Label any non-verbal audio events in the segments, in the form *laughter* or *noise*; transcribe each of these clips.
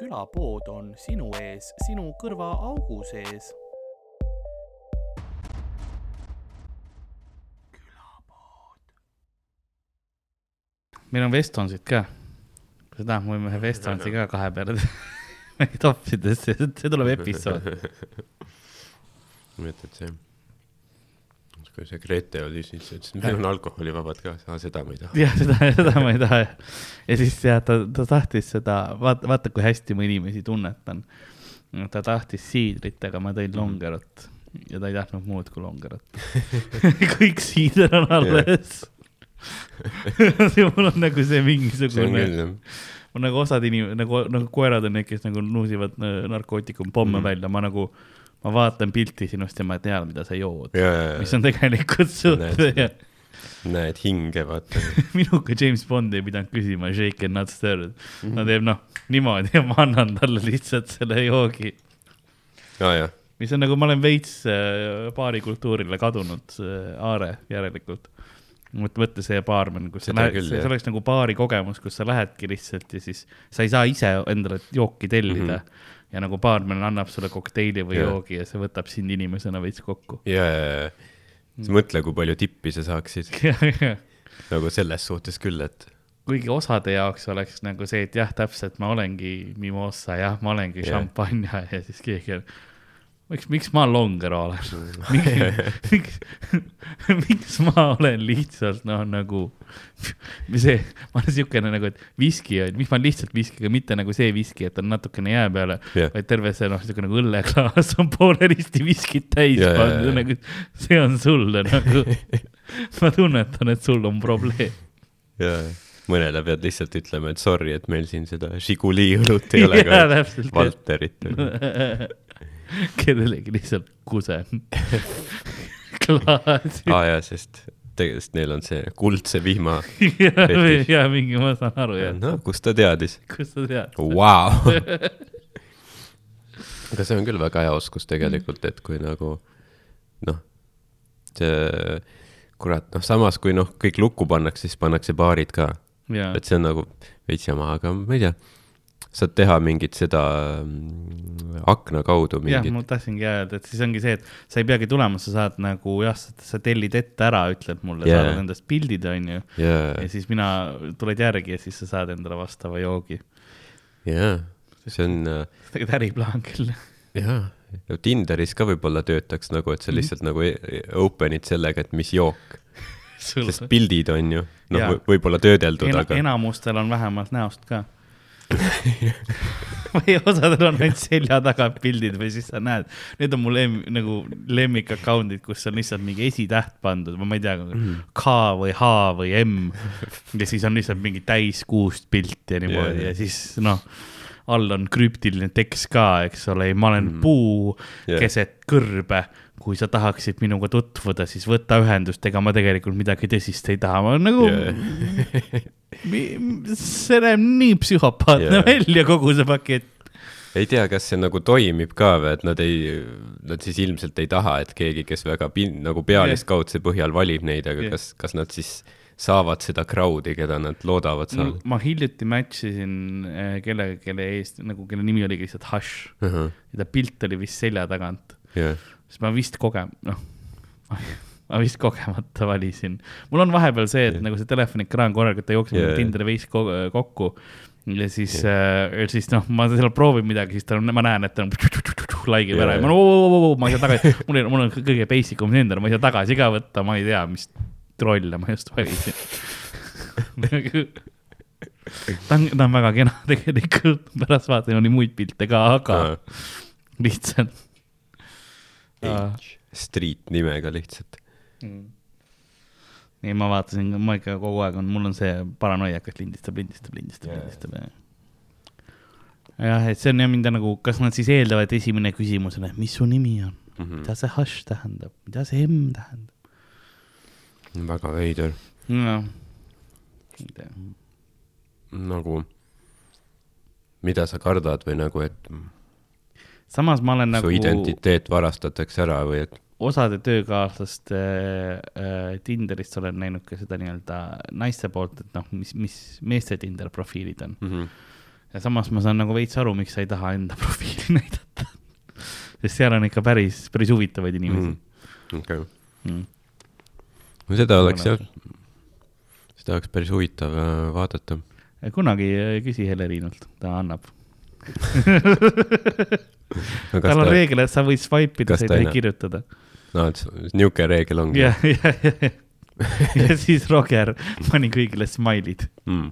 külapood on sinu ees, sinu kõrvaaugu sees. meil on Vestonsid ka. kui sa tahad, me võime ühe Vestonsi ka kahe peale *laughs* toppida, see, see tuleb episood. *laughs* mõtled see, kui see Grete oli, siis ütles, et meil on alkoholivabad ka, seda ma ei taha. jah, seda, seda ma ei taha. ja siis jah, ta, ta tahtis seda, vaata, vaata, kui hästi ma inimesi tunnetan. ta tahtis siidrit, aga ma tõin longerot ja ta ei tahtnud muud kui longerot *laughs* kõik siider on alles *laughs* mul on nagu see mingisugune, on nagu osad inim-, nagu, nagu koerad on need, kes nagu nuusivad äh, narkootikumpomme mm. välja, ma nagu, ma vaatan pilti sinust ja ma tean, mida sa jood. mis on tegelikult *laughs* suht näed hinge, vaata *laughs* minuga James Bond ei pidanud küsima shake and not stirred mm. -hmm. ta teeb noh, niimoodi ja ma annan talle lihtsalt selle joogi oh,. mis on nagu, ma olen veits äh, baarikultuurile kadunud äh, aare järelikult mõtle see baarmen, kus Seda sa lähed, see, see oleks nagu baari kogemus, kus sa lähedki lihtsalt ja siis sa ei saa ise endale jooki tellida mm. -hmm. Ja nagu baarmen annab sulle kokteili või yeah. joogi ja see võtab sind inimesena veits kokku. ja, ja, ja, sa mõtle, kui palju tippi sa saaksid *laughs* nagu selles suhtes küll, et. kuigi osade jaoks oleks nagu see, et jah, täpselt, ma olengi mimosa, jah, ma olengi yeah. šampanja ja siis keegi on miks, miks ma longer olen *laughs* miks, miks, miks ma olen lihtsalt noh, nagu see, ma olen siukene nagu, et viski on, miks ma lihtsalt viski, aga mitte nagu see viski, et on natukene jää peale yeah., vaid terve see noh, siuke nagu õlleklaas on poolenisti viskit täis yeah, pandud yeah,, yeah. nagu see on sulle nagu ma tunnetan, et sul on probleem. jaa mõnele pead lihtsalt ütlema, et sorry, et meil siin seda Žiguli õlut ei *laughs* ole, aga Valterit *laughs* kellelegi lihtsalt kusen klaasi. aa ah, jaa, sest tegelikult neil on see kuldse vihma *laughs* ja mingi, ma saan aru jah. no kust ta teadis? kust ta teadis wow. *laughs* aga see on küll väga hea oskus tegelikult, et kui nagu noh, see kurat, noh, samas kui noh, kõik lukku pannakse, siis pannakse baarid ka. et see on nagu veits jama, aga ma ei tea saad teha mingit seda mm, akna kaudu mingit. jah, ma tahtsingi öelda, et siis ongi see, et sa ei peagi tulema, sa saad nagu jah, sa tellid ette ära, ütled mulle yeah., saadad endast pildid, onju yeah.. ja siis mina, tuled järgi ja siis sa saad endale vastava joogi. jaa, see on. Äh, tegelikult äriplaan küll. jaa, Tinderis ka võib-olla töötaks nagu, et sa mhm. lihtsalt mm -hmm. nagu e-, open'id sellega, et mis jook *laughs* sest pildid on ju, noh, võib-olla töödeldud Ena,, aga. enamustel on vähemalt näost ka *laughs* või osadel on ainult selja taga pildid või siis sa näed, need on mu lem, nagu lemmik account'id, kus on lihtsalt mingi esitäht pandud, ma ei tea mm., K või H või M. ja siis on lihtsalt mingi täiskuust pilt ja niimoodi yeah. ja siis noh, all on krüptiline tekst ka, eks ole, ma olen mm. puu yeah. keset kõrbe kui sa tahaksid minuga tutvuda, siis võta ühendust, ega ma tegelikult midagi tõsist ei taha, ma nagu yeah. *laughs* see näeb nii psühhopaatne yeah. välja, kogu see pakett. ei tea, kas see nagu toimib ka või, et nad ei, nad siis ilmselt ei taha, et keegi, kes väga pin, nagu pealiskaudse põhjal valib neid, aga yeah. kas, kas nad siis saavad seda crowd'i, keda nad loodavad saada no,? ma hiljuti match isin eh, kellega, kelle eest, nagu kelle nimi oligi lihtsalt Hush uh. -huh. ja ta pilt oli vist selja tagant yeah siis ma vist kogem-, noh, ma vist kogemata valisin. mul on vahepeal see, et yeah. nagu see telefoni-ekraan korraga, ta jookseb yeah. Tinderi veits kokku ja siis yeah., äh, siis noh, ma seal proovin midagi, siis ta on, ma näen, et ta on *laughs* laigib yeah. ära ja ma olen, ma ei saa tagasi, mul on, mul on kõige basic um Tinder, ma ei saa tagasi ka võtta, ma ei tea, mis trolle ma just valisin *laughs* ta on, ta on väga kena tegelikult, pärast vaatan, oli muid pilte ka, aga uh. lihtsalt Age, street nimega lihtsalt mm.. nii, ma vaatasin, ma ikka kogu aeg on, mul on see paranoia, et lindistab, lindistab, lindistab yeah., lindistab ja. jah, et see on jah mind nagu, kas nad siis eeldavad, esimene küsimus on, et mis su nimi on mm, -hmm. mida see hash tähendab, mida see M tähendab? väga veider. ei tea. nagu, mida sa kardad või nagu, et samas ma olen su nagu. su identiteet varastatakse ära või et? Osade töökaaslaste äh, Tinderist olen näinud ka seda nii-öelda naiste poolt, et noh, mis, mis meeste Tinder profiilid on mm. -hmm. ja samas ma saan nagu veits aru, miks sa ei taha enda *laughs* profiili näidata. sest seal on ikka päris, päris huvitavaid inimesi mm.. okei mm.. no seda oleks jah, seda oleks päris huvitav äh, vaadata. kunagi äh, küsi Helerinalt, ta annab *laughs* no, tal on ta... reegel, et sa võid swipe ida, sa ei tohi kirjutada. No, niisugune reegel ongi. jah, *laughs* jah, jah. ja siis Roger pani kõigile smile'id mm.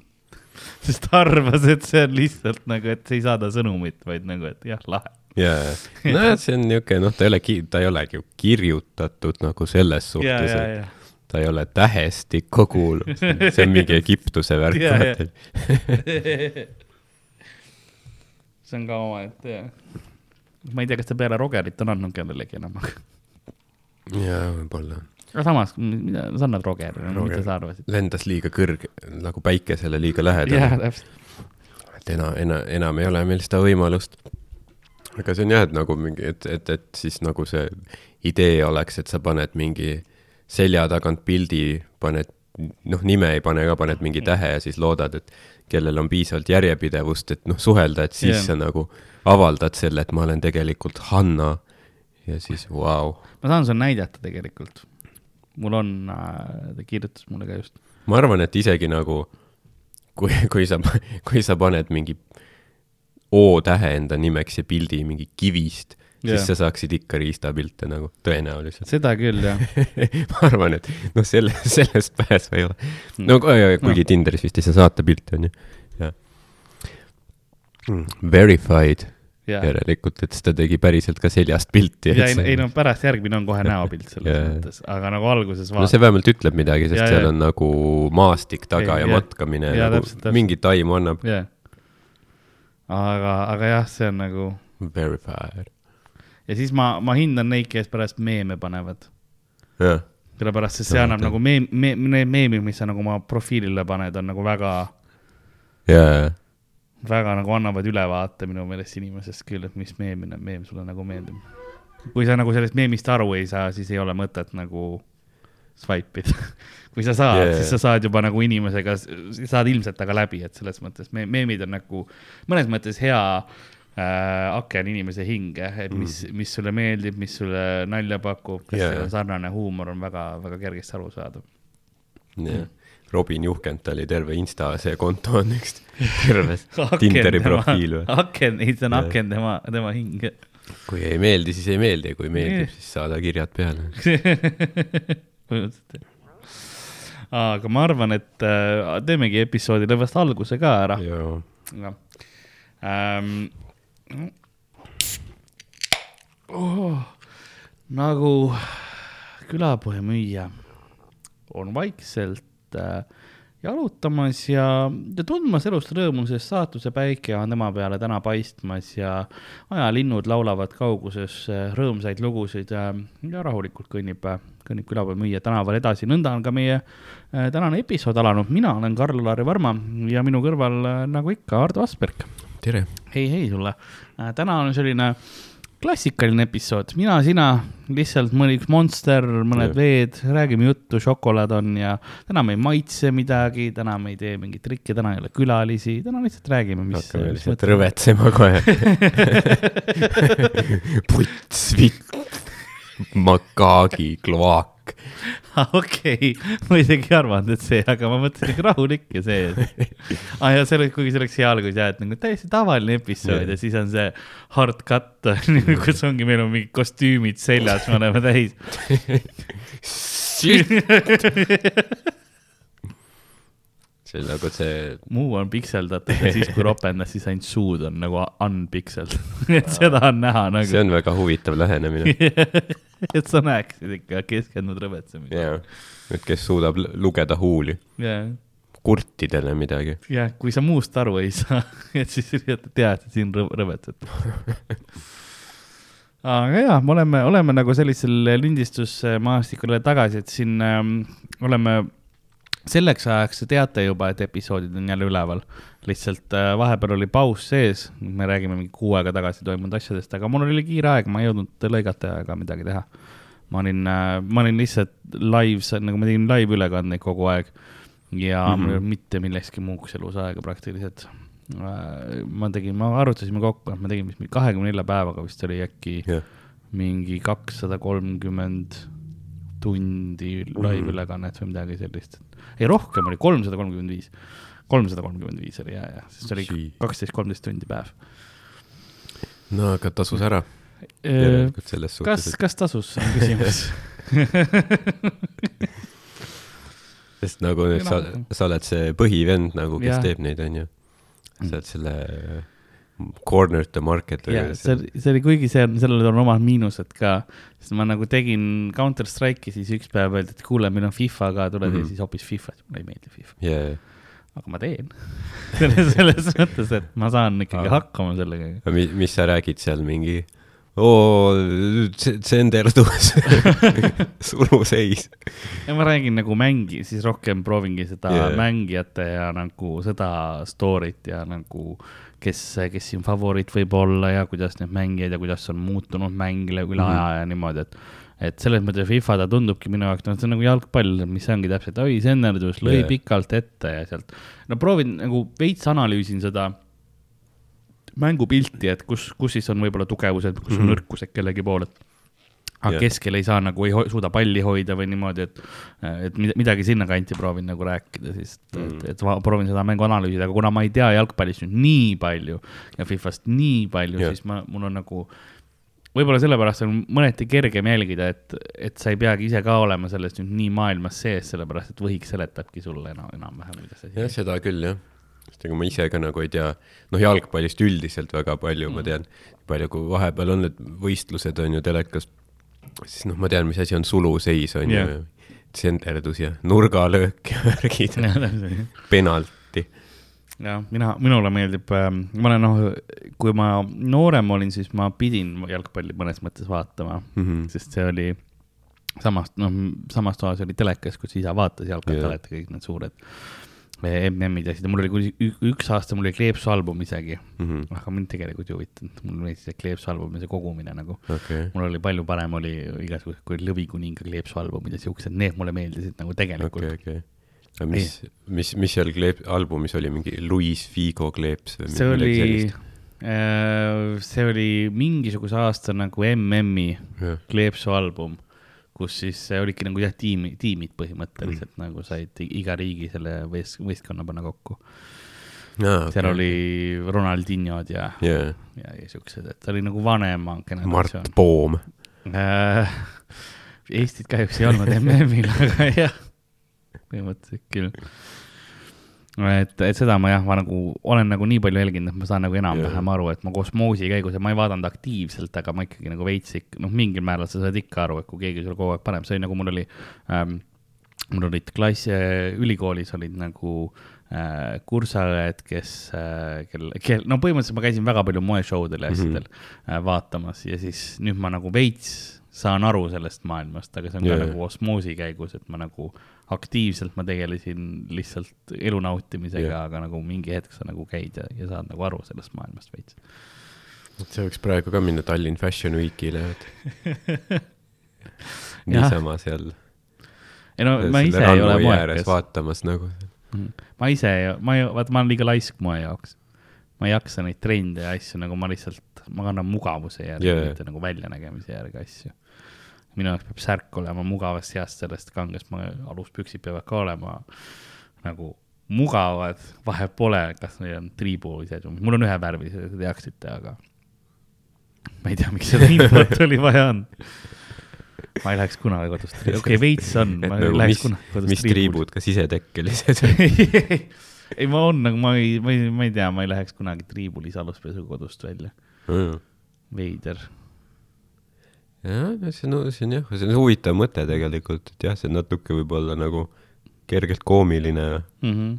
sest ta arvas, et see on lihtsalt nagu, et ei saada sõnumit, vaid nagu, et jah, lahe. jaa, nojah, see on niisugune, noh, ta ei ole, ta ei olegi ju kirjutatud nagu selles suhtes, et ta ei ole tähestikku kuuluv, see on mingi Egiptuse värk *laughs* see on ka omaette jah. ma ei tea, kas ta peale Rogerit on andnud kellelegi enam jaa, võib-olla. aga samas, mida sa annad Rogerile, mida sa arvasid? lendas liiga kõrge, nagu päikesele liiga lähedale. jah, täpselt. et enam, enam, enam ei ole meil seda võimalust. aga see on jah, et nagu mingi, et, et, et siis nagu see idee oleks, et sa paned mingi selja tagant pildi, paned noh, nime ei pane ka, paned mingi tähe ja siis loodad, et kellel on piisavalt järjepidevust, et noh, suhelda, et siis yeah. sa nagu avaldad selle, et ma olen tegelikult Hanna ja siis vau wow.. ma saan sulle näidata tegelikult. mul on äh,, ta kirjutas mulle ka just. ma arvan, et isegi nagu kui, kui sa, kui sa paned mingi O-tähe enda nimeks ja pildi mingi kivist siis sa saaksid ikka riistapilte nagu tõenäoliselt. seda küll, jah *laughs* ma arvan, et noh, selle, sellest pääsu ei ole. Hmm. no kuigi no. Tinderis vist ei saa saata pilte, onju. jah. Hmm. Verified ja. järelikult, et siis ta tegi päriselt ka seljast pilti. ja ei, ei no pärast järgmine on kohe näopilt selles ja. mõttes, aga nagu alguses vaat.... no see vähemalt ütleb midagi, sest ja, seal ja. on nagu maastik taga ei, ja, ja matkamine ja, nagu täpselt, täpselt. mingit aimu annab. aga, aga jah, see on nagu. Verified ja siis ma, ma hindan neid, kes pärast meeme panevad. sellepärast, sest see annab nagu meem, meem, need meemid, mis sa nagu oma profiilile paned, on nagu väga yeah., väga nagu annavad ülevaate minu meelest inimesest küll, et mis meemine, meem sulle nagu meeldib. kui sa nagu sellest meemist aru ei saa, siis ei ole mõtet nagu swipe ida *laughs* kui sa saad yeah., siis sa saad juba nagu inimesega, saad ilmselt temaga läbi, et selles mõttes me meemid on nagu mõnes mõttes hea äh, aken inimese hinge, et mis mm., mis sulle meeldib, mis sulle nalja pakub, kas yeah. sarnane huumor on väga-väga kergesti arusaadav yeah.. Robin Juhkent oli terve Insta see konto on üks *laughs* terve Tinderi profiil või? aken, ei see on aken tema, tema hinge. kui ei meeldi, siis ei meeldi, kui meeldib siis saada kirjad peale. *laughs* Põhimõtteliselt aga ma arvan, et äh, teemegi episoodi lõvast alguse ka ära. Ähm, oh, nagu külapoe müüja on vaikselt äh, jalutamas ja, ja tundmas elust rõõmu, sest saatuse päike on tema peale täna paistmas ja ajalinnud laulavad kauguses äh, rõõmsaid lugusid ja, ja rahulikult kõnnib, kõnnib külapoe müüja tänaval edasi. nõnda on ka meie äh, tänane episood alanud. mina olen Karl-Lari Varma ja minu kõrval, äh, nagu ikka, Ardo Asperg tere! hei, hei sulle! Äh, täna on selline klassikaline episood, mina, sina, lihtsalt mõni üks Monster, mõned ja. veed, räägime juttu, šokolaad on ja täna me ei maitse midagi, täna me ei tee mingeid trikke, täna ei ole külalisi, täna lihtsalt räägime, mis. hakkame lihtsalt rõvetsema kohe *laughs* puts, vitt, makaagi, kloaak *laughs* okei, ma isegi ei arvanud, et see, aga ma mõtlesin ikka rahulik ja see. *laughs* ah ja see oleks, kuigi see oleks hea algus jah, et nagu täiesti tavaline episood ja, ja siis on see hard cut *laughs* kus ongi, meil on mingid kostüümid seljas, me oleme täis see nagu see. muu on pikseldatud ja siis, kui ropendas, siis ainult suud on nagu unpikseldatud *laughs* et seda on näha nagu. see on väga huvitav lähenemine *laughs* et sa näeksid ikka keskendunud rõvetsemisele. jah, et kes suudab lugeda huuli yeah.. kurtidele midagi. jah, kui sa muust aru ei saa, *laughs* et siis tead, et siin rõvetsed aga jaa, me oleme, oleme nagu sellisel lindistusmaastikul tagasi, et siin ähm, oleme selleks ajaks te teate juba, et episoodid on jälle üleval. lihtsalt äh, vahepeal oli paus sees, me räägime mingi kuu aega tagasi toimunud asjadest, aga mul oli kiire aeg, ma ei jõudnud lõigata ega midagi teha. ma olin, äh, ma olin lihtsalt live, nagu ma tegin live ülekandeid kogu aeg ja mm -hmm. mitte millekski muuks elus aega praktiliselt. äh, ma tegin, me arvutasime kokku, et ma tegin vist kahekümne nelja päevaga vist oli äkki yeah. mingi kakssada kolmkümmend tundi laivülekannet või midagi sellist. ei, rohkem oli, kolmsada kolmkümmend viis. kolmsada kolmkümmend viis oli ja, ja, sest see oli kaksteist, kolmteist tundi päev. no aga tasus ära Äh, kas, kas tasus, on küsimus *laughs* sest nagu nüüd sa, sa oled see põhivend nagu, kes ja. teeb neid, onju. sa oled selle corner to market. see, see oli, kuigi see on, sellel on omad miinused ka, sest ma nagu tegin Counter Strike'i, siis üks päev öeldi, et kuule, meil on FIFA ka, tule tee mm -hmm. siis hoopis FIFA-t, mulle ei meeldi FIFA yeah aga ma teen *laughs* selles, selles mõttes, et ma saan ikkagi ah. hakkama sellega. mis sa räägid seal mingi oo, tsenderdus *laughs* suluseis. ja ma räägin nagu mängi, siis rohkem proovingi seda yeah. mängijate ja nagu seda story't ja nagu kes, kes siin favoriit võib olla ja kuidas need mängijad ja kuidas on muutunud mäng üle mm -hmm. aja ja niimoodi, et et selles mõttes FIFA ta tundubki minu jaoks, noh, see on nagu jalgpall, mis ongi täpselt, oi, senderdus, lõi yeah. pikalt ette ja sealt. no proovin nagu veits analüüsin seda mängupilti, et kus, kus siis on võib-olla tugevused, kus on mm -hmm. nõrkused kellegi pool, et aga keskel ei saa nagu, ei suuda palli hoida või niimoodi, et, et midagi sinnakanti proovin nagu rääkida siis, et mm., et, et ma proovin seda mängu analüüsida, aga kuna ma ei tea jalgpallist nüüd nii palju ja Fifast nii palju siis ma, mul on nagu, võib-olla sellepärast on mõneti kergem jälgida, et, et sa ei peagi ise ka olema sellest nüüd nii maailmas sees, sellepärast et võhik seletabki sulle enam, enam-vähem, mida see. jah, seda küll, jah sest ega ma ise ka nagu ei tea, noh, jalgpallist üldiselt väga palju mm. ma tean, palju kui vahepeal on need võistlused on ju telekas, siis noh, ma tean, mis asi on suluseis on yeah. ju, tsenderdus ja nurgalöök ja värgid penalti. jah, mina, minule meeldib äh,, ma olen noh, kui ma noorem olin, siis ma pidin jalgpalli mõnes mõttes vaatama mm, -hmm. sest see oli samast, noh, samas toas oli telekas, kus isa vaatas jalgpalli yeah., kõik need suured MM-id ja asjad ja mul oli kuni üks aasta, mul oli kleepsu album isegi. Mm. -hmm. aga mind tegelikult ei huvitanud, mulle meeldis see kleepsu album ja see kogumine nagu. Okay.. mul oli palju parem oli igasugused, kui Lõvikuninga kleepsu albumid ja siuksed, need mulle meeldisid nagu tegelikult. Okay,. Okay. aga mis, mis, mis seal kleep-, albumis oli, mingi Luis Figo kleeps või see oli, äh, see oli mingisuguse aasta nagu MM-i kleepsu album kus siis olidki nagu jah, tiimi, tiimid põhimõtteliselt mm. nagu said iga riigi selle võist-, võistkonna panna kokku. Okay. seal oli Ronaldinhod ja yeah., ja, ja siuksed, et ta oli nagu vanema generatsioon. Mart Poom äh,. Eestit kahjuks ei olnud MM-il, aga jah, põhimõtteliselt küll et, et seda ma jah, ma nagu olen nagu nii palju jälginud, et ma saan nagu enam-vähem aru, et ma kosmoosi käigus ja ma ei vaadanud aktiivselt, aga ma ikkagi nagu veits ikka, noh, mingil määral sa saad ikka aru, et kui keegi sulle kogu aeg paneb, see oli nagu mul oli ähm,, mul olid klassi, ülikoolis olid nagu äh, kursaõed, kes äh,, kel, kel, no põhimõtteliselt ma käisin väga palju moeshow del ja asjadel mm -hmm. äh, vaatamas ja siis nüüd ma nagu veits saan aru sellest maailmast, aga see on yeah. ka nagu osmoosi käigus, et ma nagu aktiivselt ma tegelesin lihtsalt elu nautimisega yeah., aga nagu mingi hetk sa nagu käid ja, ja saad nagu aru sellest maailmast veits. et sa võiks praegu ka minna Tallinn Fashion Weekile, et *laughs* niisama seal. ei no ma ise ei ole moekas. vaatamas nagu. Mhm. ma ise, ma ei, vaata, ma olen liiga laisk moe jaoks. Ma ei jaksa neid trende ja asju nagu ma lihtsalt, ma kannan mugavuse järgi yeah., mitte nagu väljanägemise järgi asju. Minu jaoks peab särk olema mugavast heast sellest kangest, aluspüksid peavad ka olema nagu mugavad, vahet pole, kas neil on triibulised või, mul on ühevärvilised, te teaksite, aga ma ei tea, miks seda infot oli vaja anda. ma ei läheks kunagi kodust okei okay,, veits on, ma ei nagu läheks mis, kunagi kodust mis triibud, kas isetekkelised *laughs* *laughs* ei, ma on, aga ma ei, ma ei, ma ei tea, ma ei läheks kunagi triibulis aluspesu kodust välja mm.. veider jah, see on, see on jah, see on huvitav mõte tegelikult, et jah, see natuke võib-olla nagu kergelt koomiline mm. -hmm.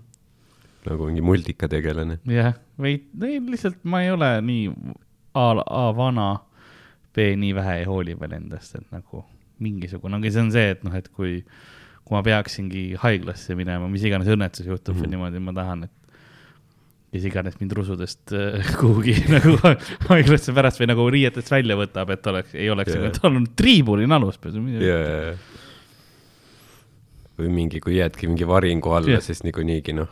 nagu mingi multikategelane. jah, veid-, ei lihtsalt ma ei ole nii A, A vana, B nii vähe ei hooli veel endast, et nagu mingisugune, aga see on see, et noh, et kui, kui ma peaksingi haiglasse minema, mis iganes õnnetus juhtub mm -hmm. või niimoodi, ma tahan, et kes iganes mind rusudest äh, *laughs* kuhugi *laughs* nagu haiglasse pärast või nagu riietest välja võtab, et oleks, ei oleks yeah., et tal on triibuline aluspesu yeah.. või mingi, kui jäädki mingi varingu alla yeah., siis niikuinii noh,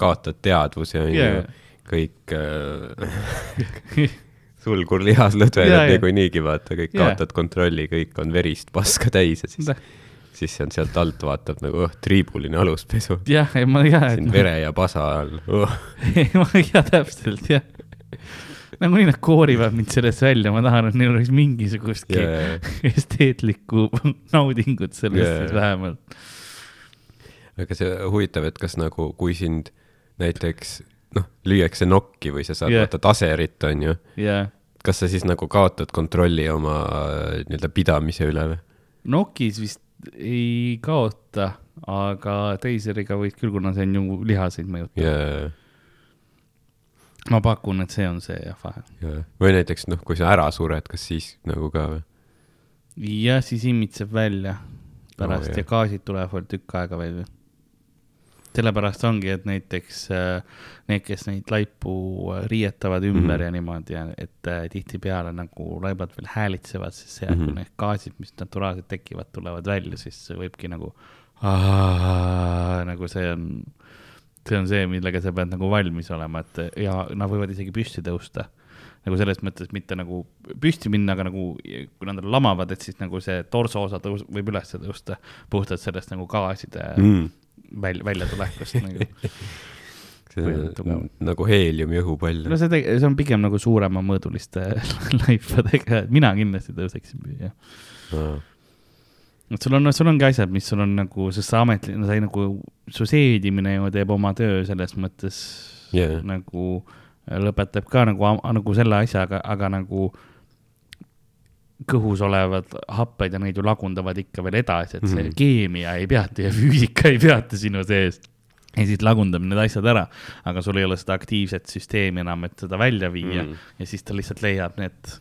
kaotad teadvuse on yeah. ju kõik äh, *laughs* sulgurlihaslõdved Jaa, jaa. niikuinii vaata, kõik Jaa. kaotad kontrolli, kõik on verist paska täis ja siis, siis see on sealt alt vaatab nagu oh, triibuline aluspesu. jah, ei ma ei tea, siin vere ja pasa all oh. *laughs* ei ma ei tea täpselt jah. nagunii nad koorivad mind sellest välja, ma tahan, et neil oleks mingisugustki Yeah. *laughs* esteetlikku naudingut sellest Jaa. siis vähemalt. aga see huvitav, et kas nagu, kui sind näiteks noh, lüüakse nokki või sa saad yeah. vaata taserit, onju, jah, kas sa siis nagu kaotad kontrolli oma äh, nii-öelda pidamise üle või? nokis vist ei kaota, aga teiseriga võid küll, kuna see on ju lihaseid mõjutab ja, ma pakun, et see on see jah, vahe. ja, või näiteks noh, kui sa ära sured, kas siis nagu ka või? jah, siis imitseb välja pärast oh, jah. ja gaasid tulevad tükk aega veel. Sellepärast ongi, et näiteks äh, need, kes neid laipu äh, riietavad ümber mm Mhm. -hmm. ja niimoodi, et äh, tihtipeale nagu laibad veel häälitsevad, siis see mm, -hmm. Mhm. kui need gaasid, mis naturaalselt tekivad, tulevad välja, siis see võibki nagu, nagu see on, see on see, millega sa pead nagu valmis olema, et ja nad võivad isegi püsti tõusta nagu selles mõttes mitte nagu püsti minna, aga nagu kui nad lamavad, et siis nagu see torso osa tõus-, võib üles tõusta puhtalt sellest nagu gaaside mm. välja, väljatulekust nagu. *laughs* see on nagu heeliumi õhupall no see, see on pigem nagu suuremamõõduliste *laughs* laifadega, et mina kindlasti tõuseksin, jah. Aa. et sul on, sul ongi asjad, mis sul on nagu, sest sa ametlik, no sa ei nagu, su seedimine ju teeb oma töö selles mõttes Jaa. nagu lõpetab ka nagu, nagu selle asjaga, aga nagu kõhus olevad happed ja neid ju lagundavad ikka veel edasi, et see mm. -hmm. keemia ei peatu ja *laughs* füüsika ei peatu sinu sees. ja siis lagundab need asjad ära, aga sul ei ole seda aktiivset süsteemi enam, et seda välja viia mm Mm. -hmm. ja siis ta lihtsalt leiab need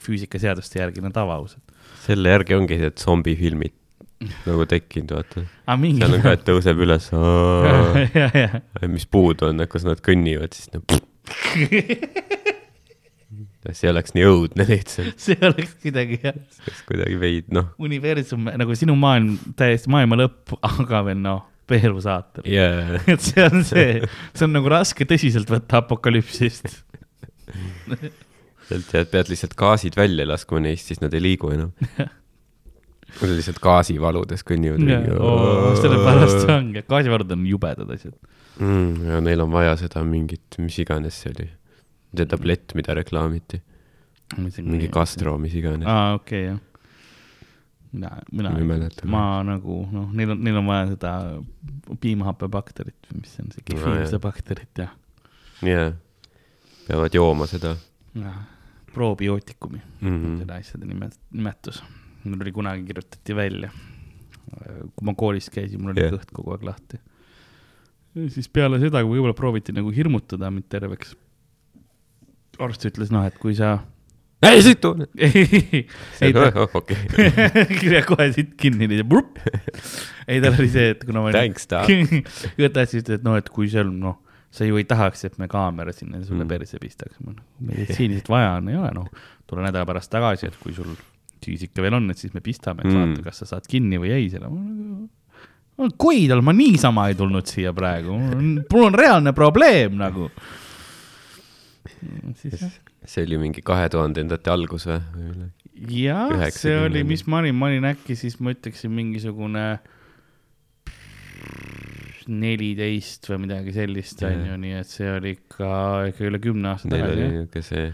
füüsikaseaduste järgi need avaused. selle järgi ongi need zombifilmid nagu tekkinud, vaata. mingi. seal on ka, et tõuseb üles, *laughs* mis puudu on, kus nad kõnnivad, siis no, *laughs* see oleks nii õudne lihtsalt, *laughs* see oleks kuidagi jah, see oleks kuidagi veid, noh, universum nagu sinu maailm täiesti maailma lõpp, aga veel noh, peelusaatel. jaa, *laughs* et see on see, see on nagu raske tõsiselt võtta apokalüpsist. sealt jääd, pead lihtsalt gaasid välja laskma neist, siis nad ei liigu enam. *laughs* Nad lihtsalt gaasivaludes kõnnivad ringi. sellepärast ongi, gaasivarud on jubedad asjad. mm,. ja neil on vaja seda mingit, mis iganes see oli, see tablett, mida reklaamiti, mingi gastro, mis iganes. aa, okei, jah. mina, mina ei mäleta. ma nagu noh, neil on, neil on vaja seda piimhappebakterit või mis see on, see jah. bakterit ja, jaa, peavad jooma seda probiootikumi mm. -hmm. selle asjade nimet-, nimetus. mul oli kunagi, kirjutati välja. kui ma koolis käisin, mul oli yeah. kõht kogu aeg lahti. siis peale seda, kui võib-olla prooviti nagu hirmutada mind terveks, arst ütles, noh, et kui sa ei situ. ei, ta, okei, kohe siit kinni, nii brup. ei, tal oli see, et kuna ma Thanks, ta. õpetaja siis ütles, et noh, et kui seal noh, sa ju ei tahaks, et me kaamera sinna sulle Mm. mm. perse pistaks. meditsiiniliselt vaja on, ei ole, noh, tule nädala pärast tagasi, et kui sul siis ikka veel on, et siis me pistame, et Mm. mm. vaata, kas sa saad kinni või ei selle. Koidal ma niisama ei tulnud siia praegu, mul on reaalne probleem nagu. Jah see oli mingi kahe tuhandendate algus või? jah, see oli, 90. mis ma olin, ma olin äkki siis ma ütleksin mingisugune neliteist või midagi sellist onju, nii et see oli ikka, ikka üle kümne aasta Neil oli tagasi niuke see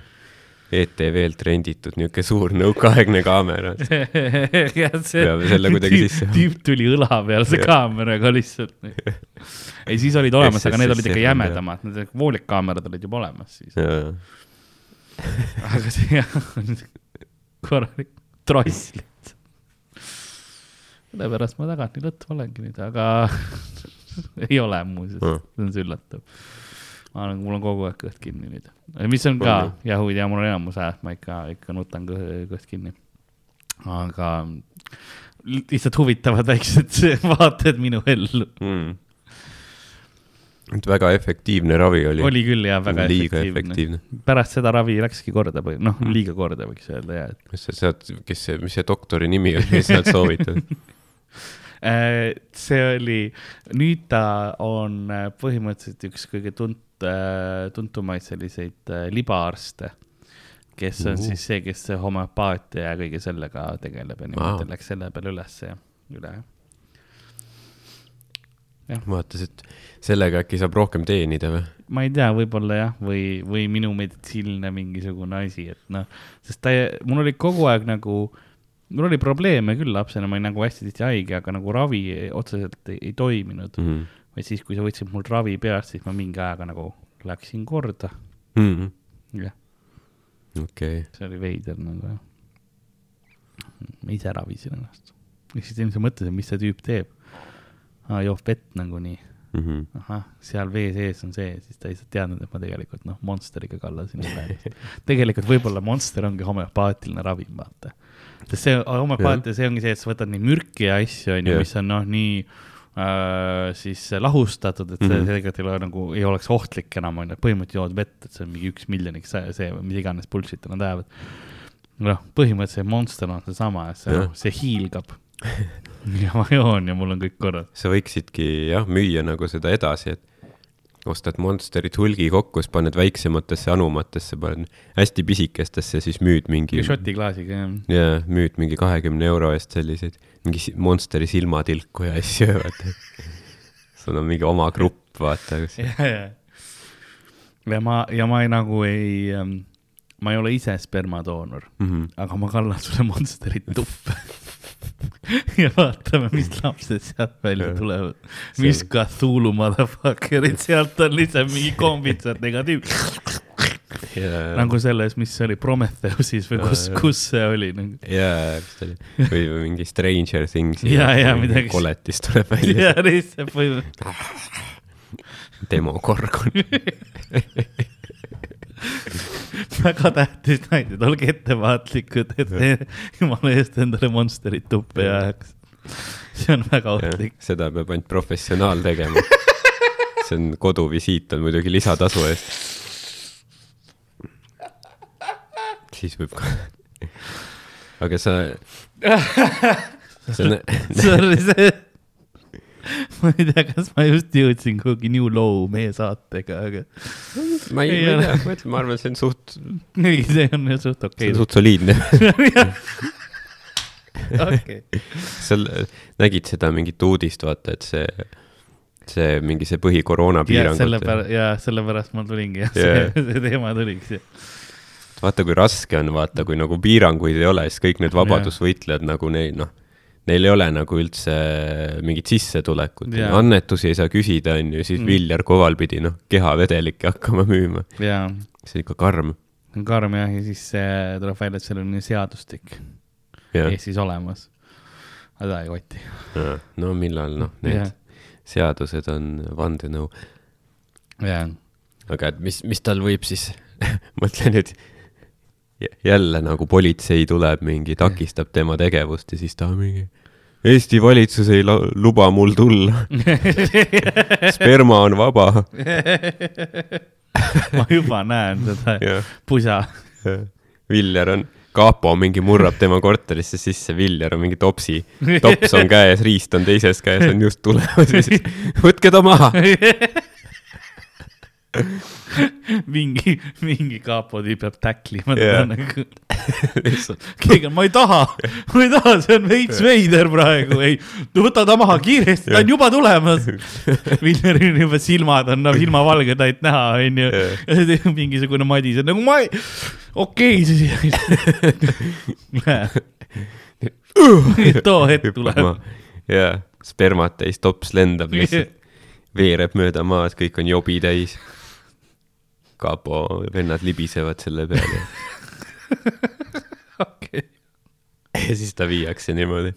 ETV-lt renditud niuke suur nõukaaegne kaamera. *laughs* Peame selle kuidagi sisse- tüüp tuli õla peal see kaameraga lihtsalt. ei, siis olid olemas, aga need olid ikka jämedamad, need voolikaamerad olid juba olemas siis. aga see jah, korralik tross lihtsalt. sellepärast ma tagant nii lõtv olengi nüüd, aga *laughs* ei ole muuseas, see on üllatav. Ma olen, mul on kogu aeg kõht kinni nüüd, mis on ka jah, huvitav, mul on enamus ajast ma ikka, ikka nutan kõht, kõht kinni. aga lihtsalt huvitavad väiksed *laughs* vaated minu ellu. mm.. et väga efektiivne ravi oli. oli küll jah, väga liiga efektiivne, efektiivne. pärast seda ravi läkski korda või noh, Mm. liiga korda võiks öelda ja, et kas sa sealt, kes see, mis see doktori nimi oli, mis sealt soovitad? *laughs* Äh, see oli, nüüd ta on äh, põhimõtteliselt üks kõige tunt-, tuntumaid selliseid äh, libaarste, kes on uh. siis see, kes homöopaatia ja kõige sellega tegeleb ja niimoodi wow. läks selle peale üles ja üle. vaatas, et sellega äkki saab rohkem teenida või? ma ei tea, võib-olla jah, või, või minu meditsiiniline mingisugune asi, et noh, sest ta, mul oli kogu aeg nagu äh, mul oli probleeme küll lapsena, ma olin nagu hästi tihti haige, aga nagu ravi otseselt ei, ei toiminud mm. -hmm. Vaid siis, kui sa võtsid mul ravi pealt, siis ma mingi ajaga nagu läksin korda mm. -hmm. jah. okei okay.. see oli veider nagu jah. ma ise ravisin ennast. ja siis ilmselt mõtlesin, mis see tüüp teeb. aa, joob vett nagunii mm. -hmm. ahah, seal vee sees on see, siis ta ei teadnud, et ma tegelikult noh, Monsteriga kallasin tegelikult võib-olla Monster ongi homöopaatiline ravim, vaata sest see homöopaatia, see ongi see, et sa võtad neid mürki ja asju, onju, mis on noh, nii siis lahustatud, et see mm -hmm. tegelikult ei ole nagu, ei oleks ohtlik enam, onju, põhimõtteliselt jood vett, et see on mingi üks miljoniks see, see, mida iganes bullshit'i nad ajavad. noh, põhimõtteliselt Monster on seesama, see, noh, see hiilgab *laughs* ja ma joon ja mul on kõik korras. sa võiksidki jah, müüa nagu seda edasi, et ostad Monsterit hulgi kokku, siis paned väiksematesse anumatesse, paned hästi pisikestesse, siis müüd mingi. šotiklaasiga, jah. jaa, müüd mingi kahekümne euro eest selliseid, mingi Monsteri silmatilku ja asju, vaata. sul on mingi oma grupp, vaata. *laughs* ja, ja. ja ma, ja ma ei, nagu ei, ähm, ma ei ole ise spermadoonor mm, -hmm. aga ma kallan sulle Monsterit tuppe *laughs* *laughs* ja vaatame, mis lapsed sealt välja tulevad. mis Cthulhu motherfuckerid sealt on lihtsalt mingi kombitsatega tüüp yeah.. nagu selles, mis see oli, Prometheusis või kus, kus see oli nagu.? jaa, vist oli. või mingi Stranger Things. ja, ja midagi. koletis tuleb välja. jaa, lihtsalt põhimõtteliselt. demokorgon *laughs* *laughs* väga tähtis näide, olge ettevaatlikud, et jumala eest endale monsterit tuppe ei ajaks. see on väga ohtlik. seda peab ainult professionaal tegema. *laughs* see on koduvisiit on muidugi lisatasu eest. siis võib ka. *laughs* aga sa. see on. Sorry, see *laughs* ma ei tea, kas ma just jõudsin kuhugi New Low meie saatega, aga. ma ei, ei tea, ma ütlen, ma arvan, see on suht. ei, see on suht okei okay.. see on suht soliidne *laughs* okei. seal nägid seda mingit uudist, vaata, et see, see mingi see põhikoroona piirangud. sellepärast, jaa, sellepärast ma tulingi jah yeah., see, *laughs* see teema tuliks vaata, kui raske on, vaata, kui nagu piiranguid ei ole, siis kõik need vabadusvõitlejad nagu neid, noh neil ei ole nagu üldse mingit sissetulekut, annetusi ei saa küsida, on ju, siis mm. Viljar Koval pidi noh, kehavedelikke hakkama müüma. see on ikka karm. karm jah, ja siis tuleb välja, et seal on seadustik Eestis olemas. aga seda ei koti. no millal noh, need ja. seadused on vandenõu. aga et mis, mis tal võib siis *laughs* mõtle nüüd jälle nagu politsei tuleb mingi, takistab tema tegevust ja siis ta mingi. Eesti valitsus ei luba mul tulla *laughs* sperma on vaba ma juba näen seda pusa. Viljar on, kapo mingi murrab tema korterisse sisse, Viljar on mingi topsi, tops on käes, riist on teises käes, on just tulemas ja siis võtke ta maha *laughs* *laughs* mingi, mingi kapo tüüp peab täklima teda nagu. *laughs* keegi on, ma ei taha, ma ei taha, see on veits veider praegu, ei, võta ta maha kiiresti, ta on juba tulemas. *laughs* Villeril juba silmad on nagu ilmavalged ainult näha, onju. mingisugune Madis on nagu ma ei, okei okay, siis too hetk tuleb. jaa, spermat täis tops lendab lihtsalt, veereb mööda maad, kõik on jobi täis kapo vennad libisevad selle peale *laughs* okei. ja siis ta viiakse niimoodi,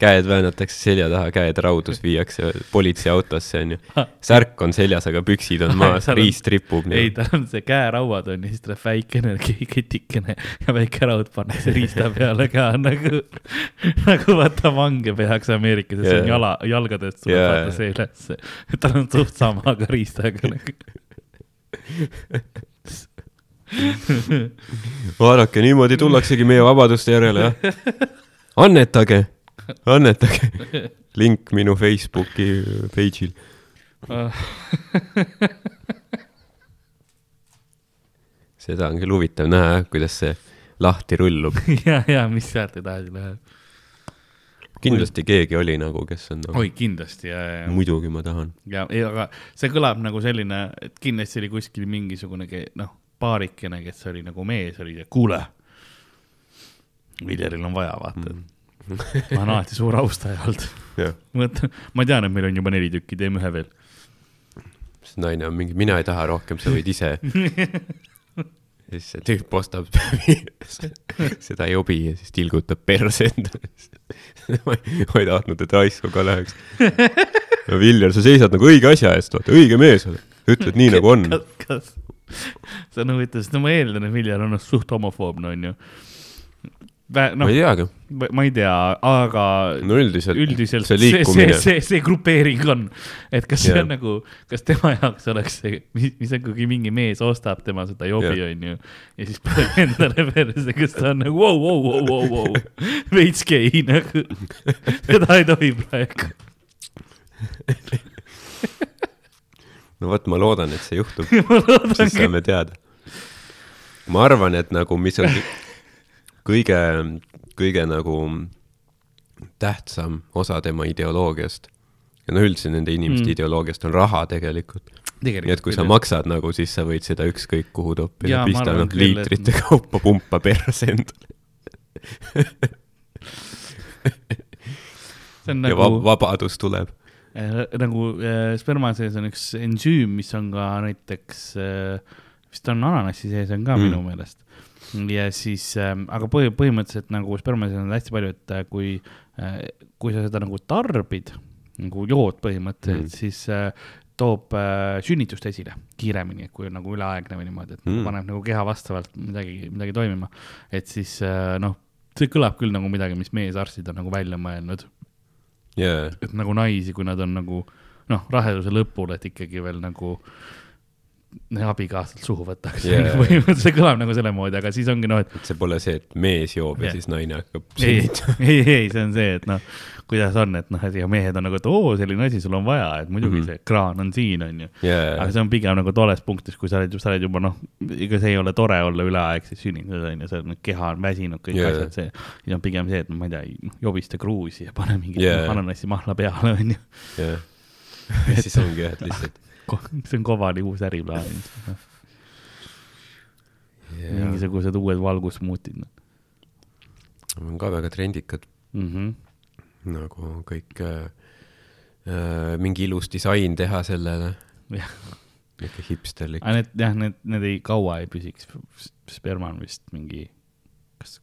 käed väänatakse selja taha, käed raudus viiakse politseiautosse onju. särk on seljas, aga püksid on maas, riist ripub. ei, tal on see käerauad on ja siis tuleb väikene *laughs* ketikene ja väike raud pannakse riista peale ka nagu, nagu vaata vange tehakse Ameerikas ja see on jala, jalgadest tuleb yeah. vaata see ülesse. tal on suht sama, aga riistaga nagu vaadake, niimoodi tullaksegi meie vabaduste järele, jah. annetage, annetage. link minu Facebooki page'il *laughs* seda on küll huvitav näha, kuidas see lahti rullub *laughs* ja, ja mis sealt edasi läheb. Kindlasti Oi. keegi oli nagu, kes on nagu.... oi, kindlasti, ja, ja. muidugi ma tahan. ja, ja, aga see kõlab nagu selline, et kindlasti oli kuskil mingisugune, noh, paarikene, kes oli nagu mees, oli, kuule, Viljaril on vaja, vaata mm ma olen alati suur austaja olnud. mõtlen, ma tean, et meil on juba neli tükki, teeme ühe veel. siis naine on mingi, mina ei taha rohkem, sa võid ise *laughs* siis see tüüp ostab *laughs* seda jobi ja siis tilgutab perse endale *laughs* ma ei tahtnud, et raisku ka läheks. no Viljar, sa seisad nagu õige asja eest, vaata, õige mees oled, ütled nii nagu on. see on huvitav, sest no ma eeldan, et Viljar on suht homofoobne, onju no, ma ei teagi. ma ei tea, aga. no üldiselt, üldiselt see liikumine. see, see, see, see grupeering on, et kas yeah. see on nagu, kas tema jaoks oleks see, mis, mis on, kui mingi mees ostab tema seda jobi yeah., onju. ja siis paneb *laughs* endale perse, kas ta on nagu vau, vau, vau, vau, vau, veits gei nagu. seda ei tohi praegu *laughs* no vot, ma loodan, et see juhtub *laughs* siis saame teada. ma arvan, et nagu, mis on kõige, kõige nagu tähtsam osa tema ideoloogiast ja noh, üldse nende inimeste mm. ideoloogiast on raha tegelikult. nii et kui sa maksad nagu, siis sa võid seda ükskõik kuhu toppida, pista noh liitrite et... *laughs* kaupa pumpa perse endale nagu... ja vab vabadus tuleb äh,. nagu äh, sperma sees on üks ensüüm, mis on ka näiteks äh,, vist on ananassi sees on ka mm. minu meelest ja siis ähm,, aga põhi, põhimõtteliselt nagu spermasid on hästi palju, et äh, kui äh,, kui sa seda nagu tarbid, nagu jood põhimõtteliselt mm., siis äh, toob äh, sünnitust esile kiiremini, kui on nagu üleaegne või niimoodi, et mm. paneb nagu keha vastavalt midagi, midagi toimima. et siis äh, noh, see kõlab küll nagu midagi, mis meesarstid on nagu välja mõelnud yeah.. et nagu naisi, kui nad on nagu noh, raheduse lõpul, et ikkagi veel nagu äh, abikaasalt suhu võtaks yeah. põhimõtteliselt see kõlab nagu selle moodi, aga siis ongi noh, et. see pole see, et mees joob yeah. ja siis naine hakkab. ei, *laughs* ei, ei, see on see, et noh, kuidas on, et noh, et ja mehed on nagu, et oo, selline asi sul on vaja, et muidugi mm -hmm. see kraan on siin, onju yeah.. aga see on pigem nagu tolles punktis, kui sa oled, sa oled juba noh, ega see ei ole tore olla üleaegses sünnitus onju, see on, keha on väsinud, kõik yeah. asjad, see. siis on pigem see, et ma ei tea, noh, jobista kruusi ja pane mingi yeah. ananassimahla peale, onju. jah, siis ongi jah, et lihtsalt see on Kovali uus äriplaan yeah.. mingisugused uued valgusmuutid. on ka väga trendikad mm. -hmm. nagu kõik äh, äh, mingi ilus disain teha sellele. niisugune hipsterlik. aga need jah, need, need ei kaua ei püsiks. sperma on vist mingi, kas,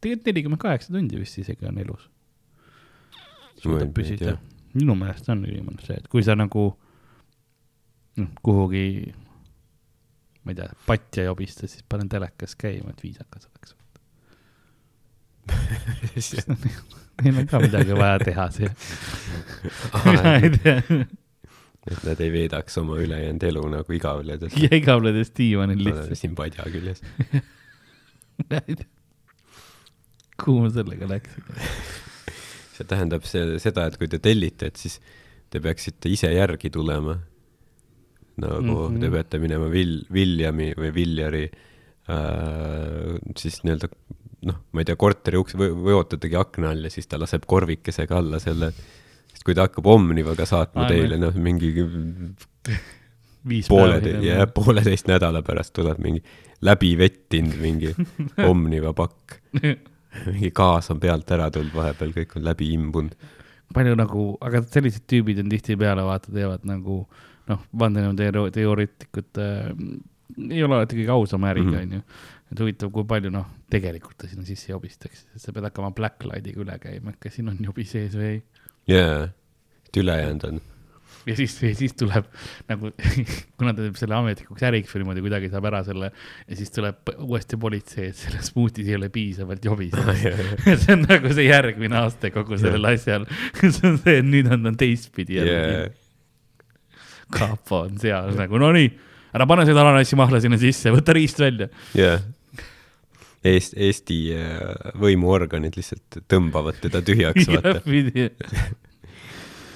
tegelikult nelikümmend kaheksa tundi vist isegi on elus. suudab püsida. minu meelest on ülimõnus see, et kui sa nagu noh, kuhugi, ma ei tea, patja jobista, siis panen telekas käima, et viisakas oleks *laughs* Neil on ka midagi vaja teha siia *laughs* mina ei tea. et nad ei veedaks oma ülejäänud elu nagu igavledes. igavledes diivanil lihtsalt. siin padja küljes *laughs* kuhu ma sellega läksin? see tähendab see, seda, et kui te tellite, et siis te peaksite ise järgi tulema nagu mm -hmm. te peate minema Vil-, Viljami või Viljari äh, siis nii-öelda noh, ma ei tea, korteri ukse või, või ootategi akna all ja siis ta laseb korvikesega alla selle, sest kui ta hakkab Omnivaga saatma Aime. teile noh, mingi poole, jah, pooleteist nädala pärast tuleb mingi läbi vettinud mingi *laughs* Omniva pakk *laughs* mingi gaas on pealt ära tulnud vahepeal, kõik on läbi imbunud. palju nagu, aga sellised tüübid on tihtipeale vaata, teevad nagu äh, noh, vandenõuteoreetikud äh, ei ole alati kõige ausam äriga, mhm. onju. et huvitav, kui palju noh, tegelikult ta sinna sisse jobistaks, sa pead hakkama Blacklightiga üle käima, et kas siin on jobi sees või ei. jaa, et ülejäänud on. Ja siis, siis tuleb nagu, *laughs* kuna ta teeb selle ametlikuks äriks või niimoodi kuidagi saab ära selle ja siis tuleb uuesti politsei, et selles smuutis ei ole piisavalt jobis. *laughs* *laughs* See on nagu see järgmine aste kogu sellel asjal. See on see, et nüüd on ta teistpidi yeah kapo on seal nagu no nii, ära pane seda ananassimahla sinna sisse, võta riist välja. jah yeah. Eest, Eesti äh, võimuorganid lihtsalt tõmbavad teda tühjaks, *laughs* vaata. *laughs*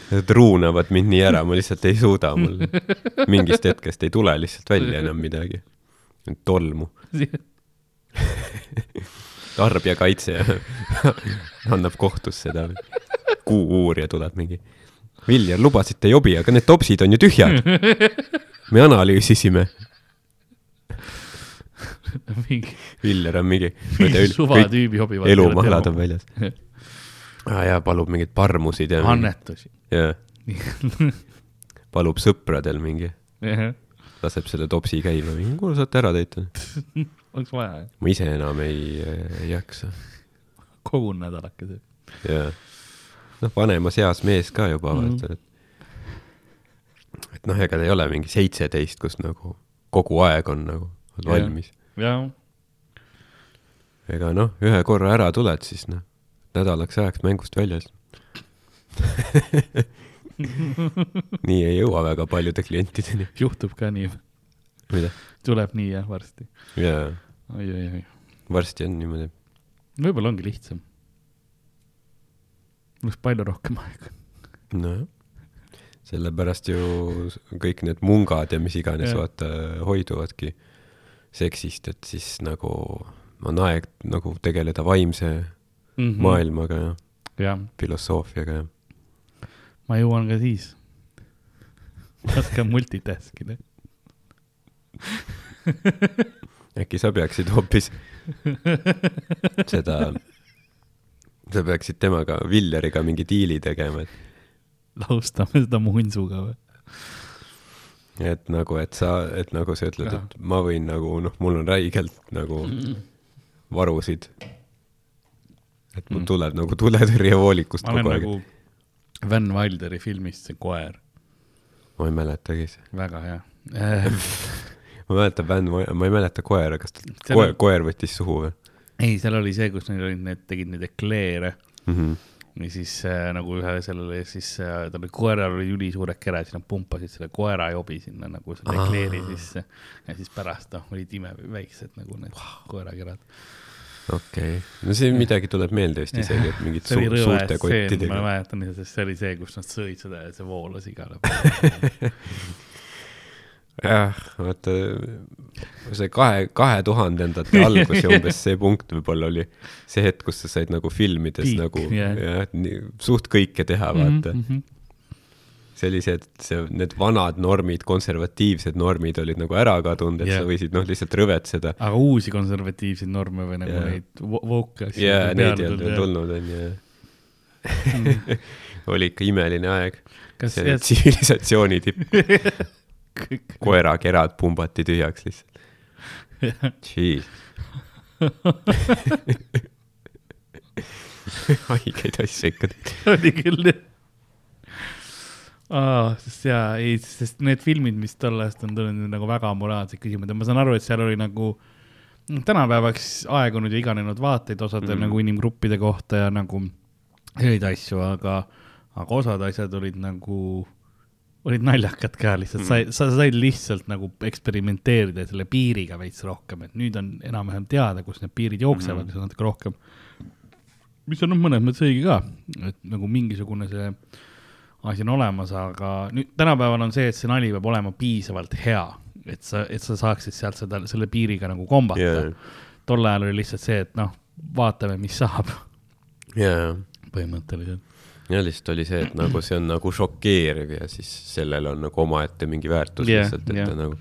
Nad ruunavad mind nii ära, ma lihtsalt ei suuda, mul *laughs* mingist hetkest ei tule lihtsalt välja enam midagi. tolmu tarbijakaitse annab kohtusse ta. kuu-uurija tuleb mingi. Viljar, lubasite jobi, aga need topsid on ju tühjad. *laughs* me analüüsisime. Viljar on mingi. suvatüübi hobi. elumahlad on väljas *laughs* ah,. ja palub mingeid parmusid ja. annetusi. jah *laughs* palub sõpradel mingi. laseb selle topsi käima, kuule saate ära täita oleks vaja, ma ise enam ei, ei jaksa. kogun nädalakese. jah. Noh, vanemas eas mees ka juba mm, -hmm. vaata, et. et noh, ega ta ei ole mingi seitseteist, kus nagu kogu aeg on nagu on valmis. ega noh, ühe korra ära tuled, siis noh, nädalaks ajaks mängust väljas *laughs* nii ei jõua väga paljude klientideni. juhtub ka nii. tuleb nii jah, varsti. jaa. oi, oi, oi. varsti on niimoodi. võib-olla ongi lihtsam. Oleks palju rohkem aega. nojah, sellepärast ju kõik need mungad ja mis iganes vaata hoiduvadki seksist, et siis nagu on aeg nagu tegeleda vaimse mm -hmm. maailmaga ja, ja. filosoofiaga ja ma jõuan ka siis. oskan multitask ida äkki sa peaksid hoopis *laughs* seda, sa peaksid temaga, Villeriga mingi diili tegema, et. lahustame seda muinsuga või? et nagu, et sa, et nagu sa ütled, et ma võin nagu noh, mul on räigelt nagu varusid. et mul mm. tuleb nagu tuletõrjevoolikust kogu aeg nagu Van Wilderi filmist see koer. ma ei mäletagi see. väga hea *laughs* ma mäletan Van, ma ei mäleta koera, kas koer, koer võttis suhu või? Ei, seal oli see, kus neil olid need, tegid neid ekleere mm. -hmm ja siis äh, nagu ühe sellele, siis äh, tal oli koeral oli ülisuured kered, siis nad pumpasid selle koerajobi sinna nagu selle ekleeri sisse. ja siis pärast noh, olid imeväiksed nagu need wow. koerakerad okei okay., no see midagi tuleb meelde vist isegi, et mingid *laughs* su suurte kottidega. ma mäletan, sest see oli see, kus nad sõid seda ja see voolas igale poole *laughs* jah, vaata see kahe, kahe tuhandendate algus ja umbes see punkt võib-olla oli see hetk, kus sa said nagu filmides Peak, nagu yeah. jah, suht kõike teha, vaata mm. -hmm sellised, see, need vanad normid, konservatiivsed normid olid nagu ära kadunud, et yeah. sa võisid noh, lihtsalt rõvetseda. aga uusi konservatiivseid norme või nagu yeah. neid woke asju? jaa, neid ei olnud tulnud, on ju. Mm. *laughs* oli ikka imeline aeg. see tsivilisatsiooni tipp *laughs* koerakerad pumbati tühjaks lihtsalt. Jeez. *laughs* haigeid asju ikka. oli küll jah aa, sest jaa, ei, sest need filmid, mis tol ajast on tulnud, nagu väga moraalsed küsimused ja ma saan aru, et seal oli nagu tänapäevaks aegunud ja iganenud vaateid osadel mm. nagu inimgruppide kohta ja nagu selliseid asju, aga, aga osad asjad olid nagu, olid naljakad ka lihtsalt mm., sa, sa said lihtsalt nagu eksperimenteerida selle piiriga veits rohkem, et nüüd on enam-vähem teada, kus need piirid jooksevad mm., siis on natuke rohkem. mis on noh, mõnes mõttes õige ka, et nagu mingisugune see asi on olemas, aga nüüd tänapäeval on see, et see nali peab olema piisavalt hea, et sa, et sa saaksid sealt seda, selle piiriga nagu kombata yeah.. tol ajal oli lihtsalt see, et noh, vaatame, mis saab yeah.. põhimõtteliselt. Ja lihtsalt oli see, et nagu see on nagu šokeeriv ja siis sellel on nagu omaette mingi väärtus yeah, lihtsalt, et yeah. ta nagu.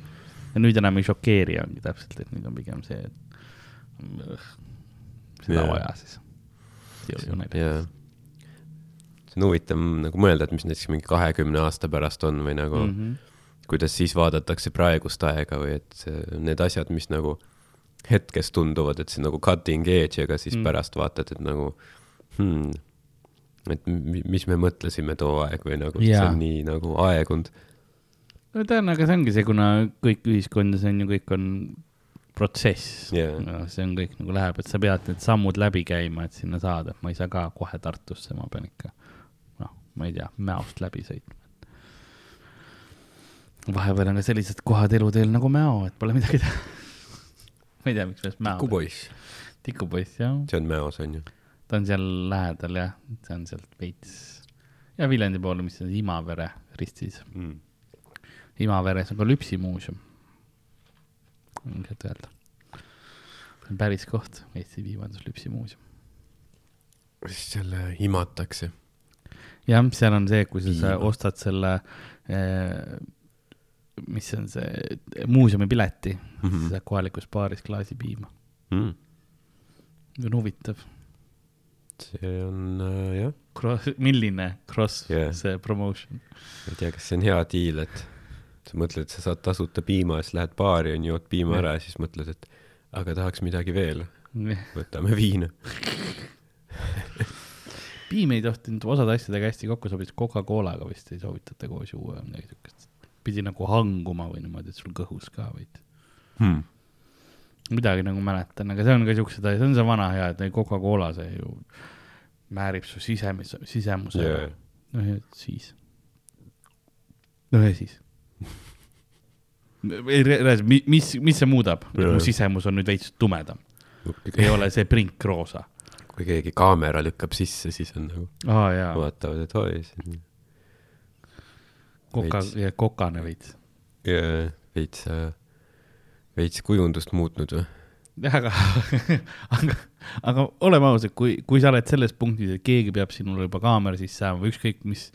ja nüüd enam ei šokeeri ongi täpselt, et nüüd on pigem see, et seda yeah. vaja siis. see oli ju naljakas yeah on huvitav nagu mõelda, et mis näiteks mingi kahekümne aasta pärast on või nagu mm, -hmm. kuidas siis vaadatakse praegust aega või et need asjad, mis nagu hetkes tunduvad, et see nagu cutting edge, aga siis mm. pärast vaatad, et nagu hmm, et mis me mõtlesime too aeg või nagu yeah. see on nii nagu aegunud. no ta on, aga see ongi see, kuna kõik ühiskondas on ju, kõik on protsess yeah.. No, see on kõik nagu läheb, et sa pead need sammud läbi käima, et sinna saada, et ma ei saa ka kohe Tartusse, ma pean ikka ma ei tea, Mäost läbi sõitma. vahepeal on ka sellised kohad eluteel nagu Mäo, et pole midagi teha *laughs* ma ei tea, miks sellest Mäo. tikupoiss. tikupoiss, jah. see on Mäos, on ju? Ta on seal lähedal jah, see on sealt veits ja Viljandi pool, mis on Imavere ristis mm.. Imaveres on ka lüpsimuuseum. ilmselt öelda. see on päris koht, Eesti Piimanduslüpsi muuseum. siis selle imatakse. jah, seal on see, kui sa, sa ostad selle eh, mis on see muuseumipileti mm, -hmm. sa saad kohalikus baaris klaasi piima mm.. see on huvitav. See on äh, jah. Cross, milline cross yeah. see promotion? ma ei tea, kas see on hea diil, et sa mõtled, et sa saad tasuta piima, siis lähed baari, on ju, jood piima yeah. ära ja siis mõtled, et aga tahaks midagi veel võtame viina *laughs* piim ei tohtinud osade asjadega hästi kokku sobida, Coca-Colaga vist ei soovitata koos juua midagi siukest pidi nagu hanguma või niimoodi, et sul kõhus ka veidi hmm.. Midagi nagu mäletan, aga see on ka siuksed asjad, see on see vana hea, et Coca-Cola see ju määrib su sisemise, sisemuse. Yeah.. noh, ja siis. noh ja siis. Ei, mis, mis see muudab, et mu sisemus on nüüd veits tumedam? ei ole see prinkroosa. kui keegi kaamera lükkab sisse, siis on nagu ah,, vaatavad, et oi, see on koka, kokane veits. veits, äh, veits kujundust muutnud või? aga *laughs* aga, aga oleme ausad, kui, kui sa oled selles punktis, et keegi peab sinule juba kaamera sisse ajama või ükskõik mis,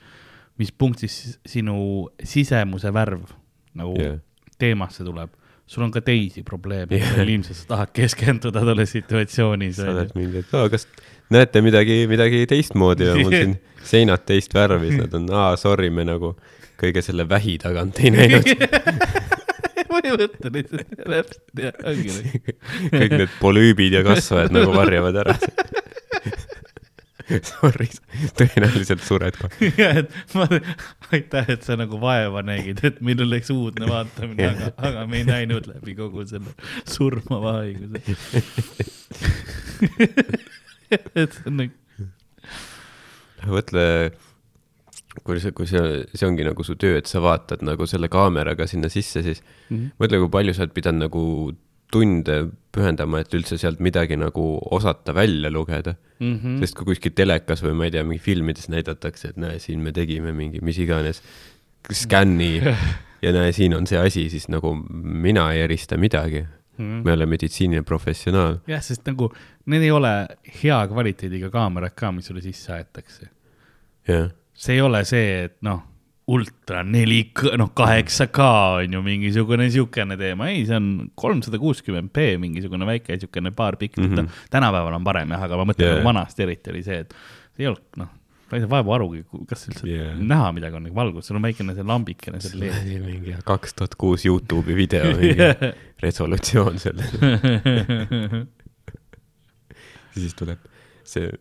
mis punktis sinu sisemuse värv nagu yeah. teemasse tuleb, sul on ka teisi probleeme yeah., ilmselt sa tahad keskenduda tolles situatsioonis. sa oled mingi, et aa, kas näete midagi, midagi teistmoodi ja mul siin *laughs* seinad teist värvi, siis nad on, aa, sorry, me nagu kõige selle vähi tagant ei näinud *laughs* põhimõte lihtsalt, *laughs* täpselt, jah, ongi nii. kõik need polüübid ja kasvajad nagu *laughs* varjavad ära Sorry, tõenäoliselt sured kohe. jah, et ma, aitäh, et sa nagu vaeva nägid, et meil oleks uudne vaatamine, aga, aga me ei näinud läbi kogu selle surmava haiguse *laughs* et see on nagu. mõtle kui see, kui see, see ongi nagu su töö, et sa vaatad nagu selle kaameraga sinna sisse, siis mm -hmm. mõtle, kui palju sa oled pidanud nagu tunde pühendama, et üldse sealt midagi nagu osata välja lugeda mm. -hmm. sest kui kuskil telekas või ma ei tea, mingi filmides näidatakse, et näe, siin me tegime mingi mis iganes skänni *laughs* ja näe, siin on see asi, siis nagu mina ei erista midagi mm. -hmm. ma ei ole meditsiiniline professionaal. jah, sest nagu need ei ole hea kvaliteediga kaamerad ka, mis sulle sisse aetakse. jah see ei ole see, et noh, ultra 4K, noh, 8K on ju mingisugune siukene teema, ei, see on kolmsada kuuskümmend B mingisugune väike siukene paar pikslit mm, -hmm. tänapäeval on parem jah, aga ma mõtlen yeah. vanasti eriti oli see, et ei olnud, noh, ma ei saa vaevu arugi, kas üldse yeah. näha midagi on, nagu valgus, sul on väikene see lambikene seal ees. mingi kaks tuhat kuus Youtube'i video, *laughs* yeah. resolutsioon seal *laughs* *laughs* siis tuleb see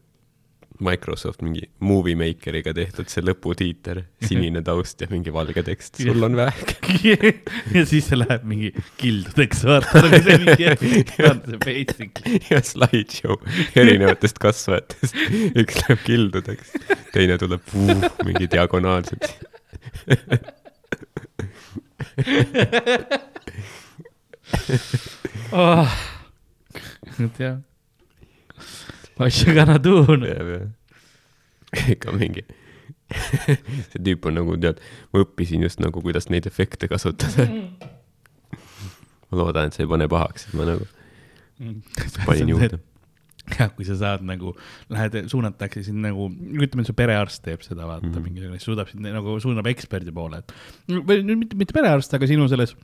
Microsoft mingi Movie Makeriga tehtud see lõputiiter, sinine taust ja mingi valge tekst, sul on vähk. *laughs* Ja siis see läheb mingi kildudeks, vaata nagu see mingi, vaata see basic. ja slideshow erinevatest kasvajatest, üks läheb kildudeks, teine tuleb puu, mingi diagonaalselt. Oh. jah You gonna do? ikka mingi see tüüp on nagu tead, ma õppisin just nagu, kuidas neid efekte kasutada ma loodan, et see ei pane pahaks, et ma nagu panin juurde. jah, kui sa saad nagu, lähed, suunatakse sind nagu, ütleme, su perearst teeb seda, vaata mm -hmm. mingisugune, suudab sind nagu, suunab eksperdi poole, et või mitte, mitte perearst, aga sinu selles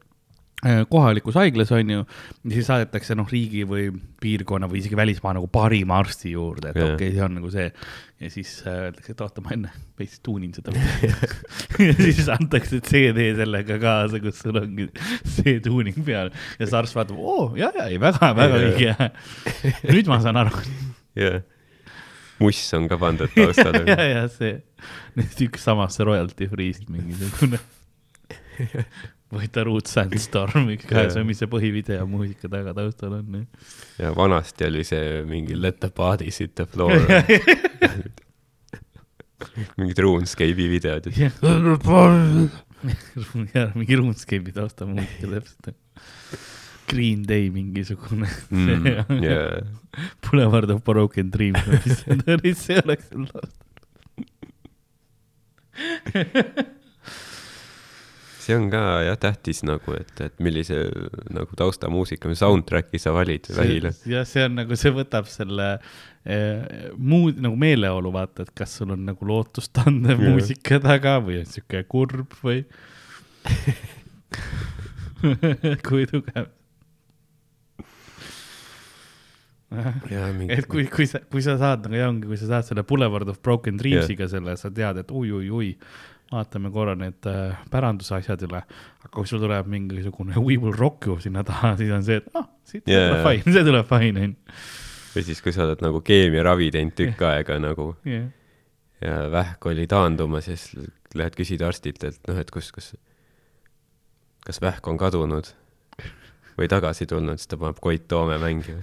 kohalikus haiglas on ju, siis saadetakse noh, riigi või piirkonna või isegi välismaa nagu parima arsti juurde, et okei okay,, see on nagu see. ja siis äh, öeldakse, et oota, ma enne veits tuunin seda *laughs* *laughs* ja siis antakse CD sellega kaasa, kus sul ongi see tuuning peal ja siis arst vaatab, oo, ja, ja, ei väga-väga õige. *laughs* nüüd ma saan aru. jah, muss on ka pandud taustale ja, ja see, üks samasse royalty free'st mingisugune võita Root Sandstorm, ükskõik *laughs* mis see põhivideo muusika taga taustal on. ja vanasti oli see mingi Let the bodies hit the floor *laughs* *laughs* mingid RuneScape'i videod. jah, mingi RuneScape'i taustamuusika täpselt. Green Day mingisugune mm,. Yeah. Boulevard of Broken Dreams, mis see oli, see oleks seal taustal see on ka jah tähtis nagu, et, et millise nagu taustamuusika või soundtrack'i sa valid vähile. jah, see on nagu, see võtab selle eh, muud nagu meeleolu, vaata, et kas sul on nagu lootustandev muusika taga või on sihuke kurb või *laughs* kui tugev et kui, kui sa, kui sa saad nagu ja ongi, kui sa saad selle Boulevard of Broken Dreams'iga yeah. selle, sa tead, et ui-ui-ui, vaatame korra need äh, päranduse asjad üle. aga kui sul tuleb mingisugune *laughs* We Will Rock You sinna taha, siis on see, et ah, siit yeah. tuleb fine, see tuleb fine, onju. või siis, kui sa oled nagu keemiaravi teinud tükk yeah. aega nagu yeah. ja vähk oli taandumas ja siis lähed küsid arstilt, et noh, et kus, kas, kas vähk on kadunud või tagasi tulnud, siis ta paneb Koit Toome mängima.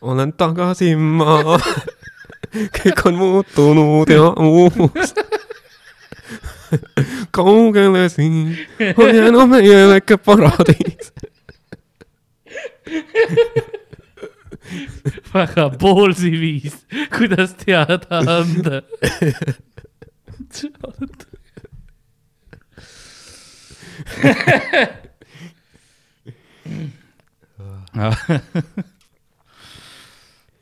olen tagasi ma, *laughs* kõik on muutunud ja uus. Kaugele siin on jäänud meie väike paradiis. väga poolsi viis, kuidas teada anda *laughs*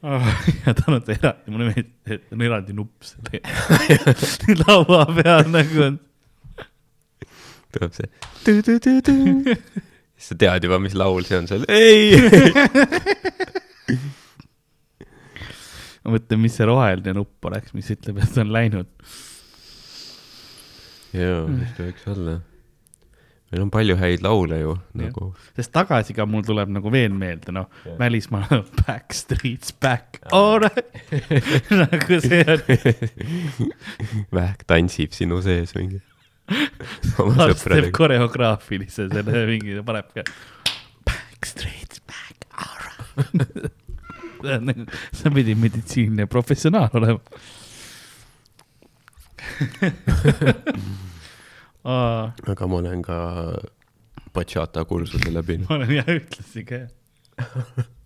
*laughs* ja tal on eraldi, mulle meeldib, et on eraldi nupp selle *laughs* laua peal nagu on. tuleb see. siis sa tead juba, mis laul see on seal, ei ma mõtlen, mis see roheline nupp oleks, mis ütleb, et on läinud. jaa, mis ta võiks olla meil on palju häid laule ju nagu. sest tagasi ka mul tuleb nagu veel meelde, noh välismaal Backstreet's back, alright *laughs* nagu see on *laughs* vähk tantsib sinu sees mingi. Lars teeb koreograafilise selle mingi, paneb ka Backstreet's back, alright *laughs* see on nagu, sa pidid meditsiiniline professionaal olema aga ma olen ka bachata kursuse läbinud. *laughs* ma olen jah, ütlesin ka jah *laughs*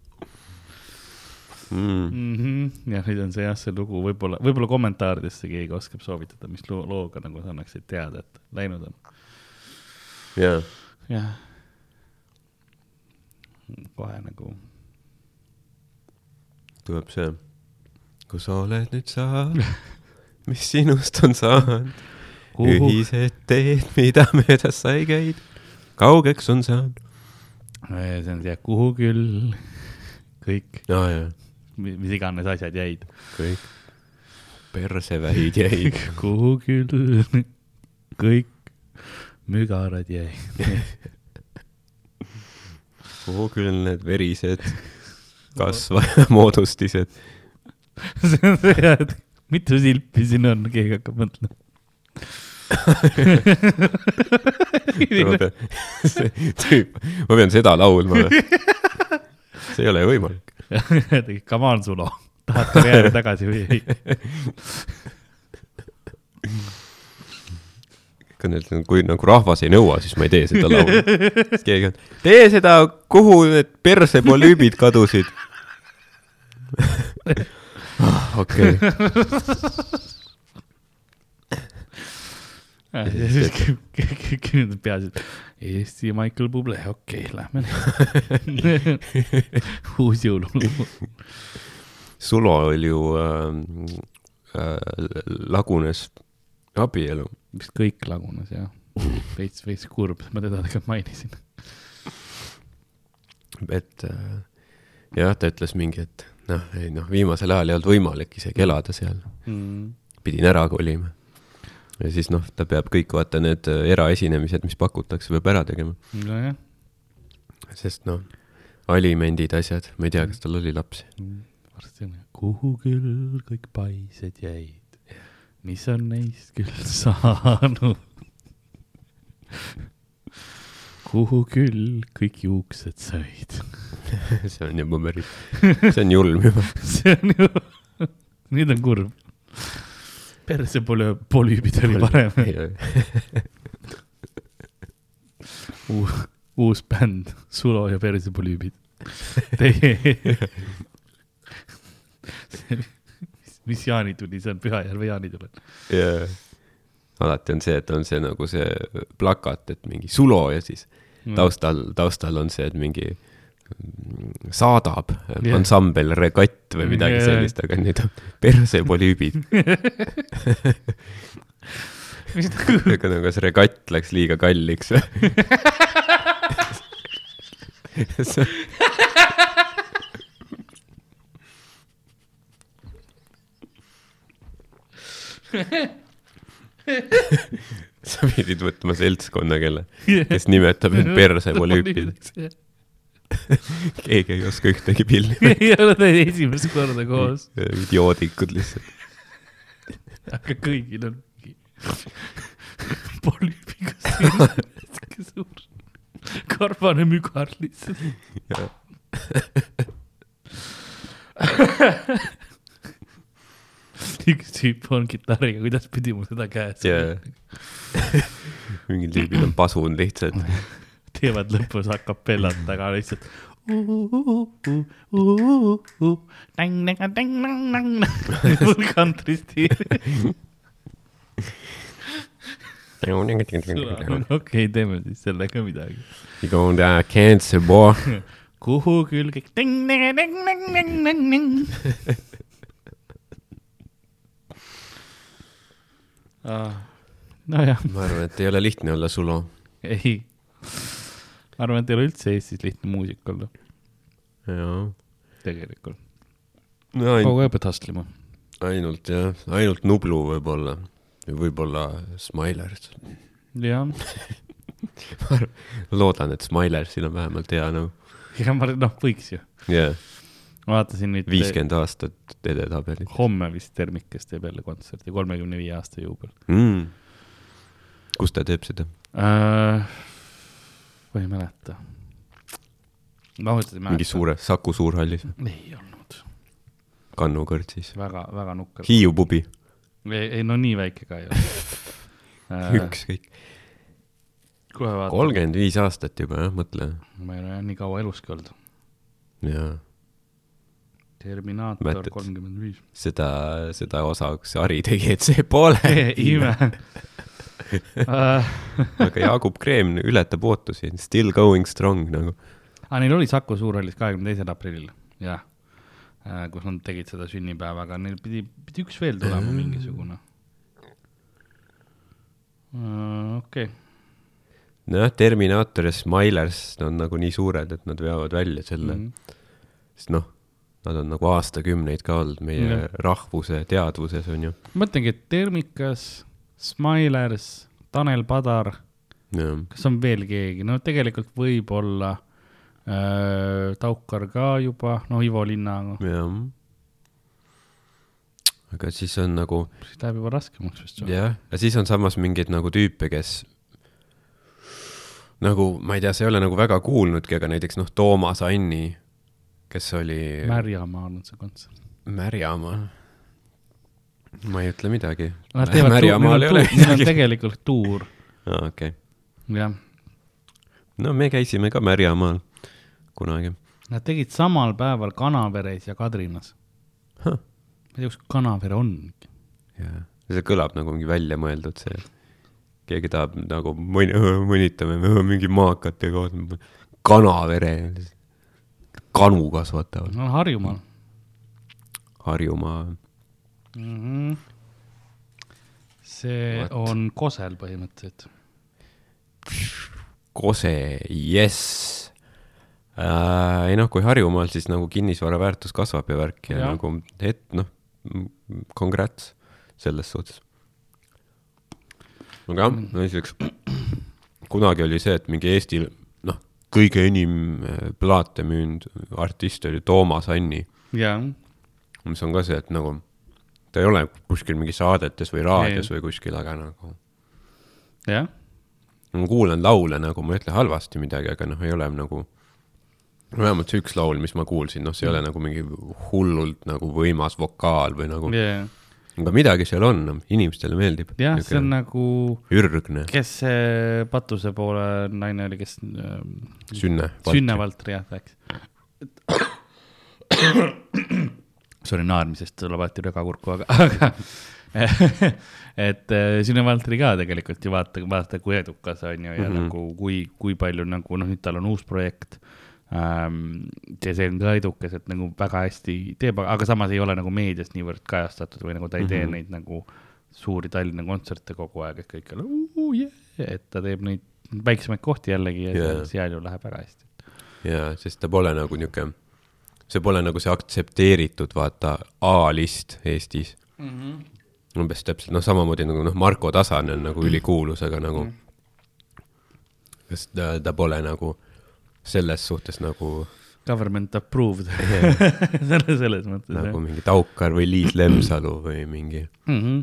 mm.. Mm -hmm. jah, nüüd on see jah, see lugu võib-olla, võib-olla kommentaaridesse keegi oskab soovitada, mis loo, looga nagu sa annaksid teada, et läinud on. jah. jah. kohe nagu. tuleb see, kus sa oled nüüd sa, mis sinust on saanud *laughs* ühised teed, mida *laughs* mööda sai käid, kaugeks on saanud. see on see, kuhu küll, kõik. No,, mis iganes asjad jäid. kõik, persevähid jäid. *laughs* Kuhu küll, kõik mügarad jäid. *laughs* Kuhu küll need verised kasvaja moodustised? See on see, et mitu silpi siin on, keegi hakkab mõtlema. see *laughs* *laughs* tüüp, ma pean seda laulma või? *laughs* see ei ole ju võimalik. Come on, Sulo, tahad karjääri tagasi või ei? kui nagu rahvas ei nõua, siis ma ei tee seda laulu. siis keegi on, tee seda, kuhu need persepolüübid kadusid. okei ja siis *laughs* kõik need peaasi, et Eesti Michael Bublé, okei okay,, lähme *laughs* uus jõululugu. Sulo oli ju äh, äh, lagunes abielu. vist kõik lagunes jah, veits, veits kurb, ma teda tegelikult mainisin. et äh, jah, ta ütles mingi, et noh, ei noh, viimasel ajal ei olnud võimalik isegi elada seal mm.. pidin ära kolima ja siis noh, ta peab kõik vaata need äh, eraesinemised, mis pakutakse, peab ära tegema. nojah. sest noh, alimendid, asjad, ma ei tea, kas tal oli lapsi. Mm, varsti on, kuhu küll kõik paised jäid, mis on neist küll *laughs* saanud kuhu küll kõik juuksed said *laughs* see on juba päris, see on julm juba *laughs* see on ju, nüüd on kurb perse pole, polüübid oli parem *laughs* uus, uus bänd, Sulo ja persepolüübid. Teie *laughs* mis, jaanituli see on, Pühajärve jaanitulel yeah.? alati on see, et on see nagu see plakat, et mingi Sulo ja siis taustal, taustal on see, et mingi mm, saadab yeah. ansambel Regatt või midagi yeah. sellist, aga need on persepolüübid aga *laughs* no kas Regatt läks liiga kalliks või *laughs* sa pidid võtma seltskonna, kelle, kes nimetab end persepolüüpideks. *laughs* keegi ei oska ühtegi pilli. *laughs* ei ole ta esimest korda koos. idioodikud lihtsalt. *laughs* aga kõigil on mingi polüübiga sihuke suur karvane mügar lihtsalt üks tüüp on kitarriga, kuidas pidi mul seda käes yeah. mingil tüübil on pasun lihtsalt teevad lõpus a capellat, aga lihtsalt country stiil. okei, teeme siis sellega midagi. You gonna cancer boy. kuhu külge nojah. ma arvan, et ei ole lihtne olla Sulo. ei, ma arvan, et ei ole üldse Eestis lihtne muusik olla. jaa. tegelikult no,. kogu aeg pead hustlema. ainult jah, ainult Nublu võib-olla, võib-olla Smilers. jah ma *laughs* loodan, et Smilersil on vähemalt hea nõu no.. ja ma, noh, võiks ju. jah yeah vaatasin nüüd. viiskümmend aastat edetabelit. homme vist Termikes teeb jälle kontserti, kolmekümne viie aasta juubel mm.. kus ta teeb seda äh,? Ma ei mäleta. ma ausalt ei mäleta. mingi suure, Saku Suurhallis? ei olnud. Kannu kõrtsis? väga, väga nukker. Hiiu pubi? ei, ei no nii väike ka ei ole *laughs* ükskõik. kolmkümmend viis aastat juba jah, mõtle. ma ei ole nii kaua eluski olnud. jaa Terminaator kolmkümmend viis. seda, seda osa, kus Ari tegi, et see pole *laughs* ime aga Jaagup Kreem ületab ootusi, still going strong nagu. aa, ah, neil oli Saku Suurhallis kahekümne teisel aprillil, jah. Äh, kus nad tegid seda sünnipäeva, aga neil pidi, pidi üks veel tulema mm. mingisugune. Äh, okei. nojah, Terminaator ja Smilers on nagu nii suured, et nad veavad välja selle mm, -hmm. sest noh nad on nagu aastakümneid ka olnud meie ja. rahvuse teadvuses, on ju. mõtlengi, et Termikas, Smilers, Tanel Padar, kas on veel keegi, no tegelikult võib-olla äh, Taukar ka juba, no Ivo Linnaga. jah. aga siis on nagu. siis läheb juba raskemaks vist. jah, ja siis on samas mingeid nagu tüüpe, kes nagu, ma ei tea, sa ei ole nagu väga kuulnudki, aga näiteks noh, Toomas Anni kes oli. Märjamaal on see kontsert. Märjamaal? Ma ei ütle midagi. Nad teevad, neil on tegelikult tuur. aa, okei okay.. jah. no me käisime ka Märjamaal kunagi. Nad tegid samal päeval Kanaveres ja Kadrinas huh.. ma ei tea, kus Kanavere on. jah, see kõlab nagu mingi väljamõeldud see, keegi tahab nagu mõni, *laughs* mõnitame, *laughs* mingi maakate koos, Kanavere kanu kasvatavad. no Harjumaal. Harjumaa mm. -hmm. see What? on Kosel põhimõtteliselt. Kose, jess äh,. ei noh, kui Harjumaal siis nagu kinnisvara väärtus kasvab ja värk ja, ja. nagu, et noh, congrats selles suhtes. aga jah, näiteks kunagi oli see, et mingi Eesti kõige enim äh, plaate müünud artist oli Toomas Anni. mis on ka see, et nagu ta ei ole kuskil mingi saadetes või raadios või kuskil, aga nagu. jah. ma kuulan laule nagu, ma ei ütle halvasti midagi, aga noh, ei ole nagu. vähemalt see üks laul, mis ma kuulsin, noh, see ei ole nagu mingi hullult nagu võimas vokaal või nagu yeah aga midagi seal on, inimestele meeldib. jah, see on nagu. ürgne. kes see Patuse poole naine oli, kes äh,. Sünne. Sünne Valtri jah, rääkis. *coughs* Sorry, naermisest tuleb alati röga kurku, aga, aga *laughs* et äh, Signe Valtri ka tegelikult ju vaata, vaata, kui edukas on ju ja mm -hmm. nagu kui, kui palju nagu noh, nüüd tal on uus projekt ähm,. ja see on ka edukas, et nagu väga hästi teeb, aga samas ei ole nagu meedias niivõrd kajastatud või nagu ta ei tee mm -hmm. neid nagu suuri Tallinna kontserte kogu aeg, et kõik on uh, yeah, et ta teeb neid väiksemaid kohti jällegi ja yeah. seal ju läheb väga hästi. jaa, sest ta pole nagu niisugune, see pole nagu see aktsepteeritud, vaata, A-list Eestis mm. -hmm umbes täpselt, noh, samamoodi nagu noh, Marko Tasane on nagu ülikuulus, aga nagu mm., kas ta, ta pole nagu selles suhtes nagu government approved *laughs* selle, selles mõttes. nagu jah. mingi Taukar või Liis Lemsalu või mingi mm. -hmm.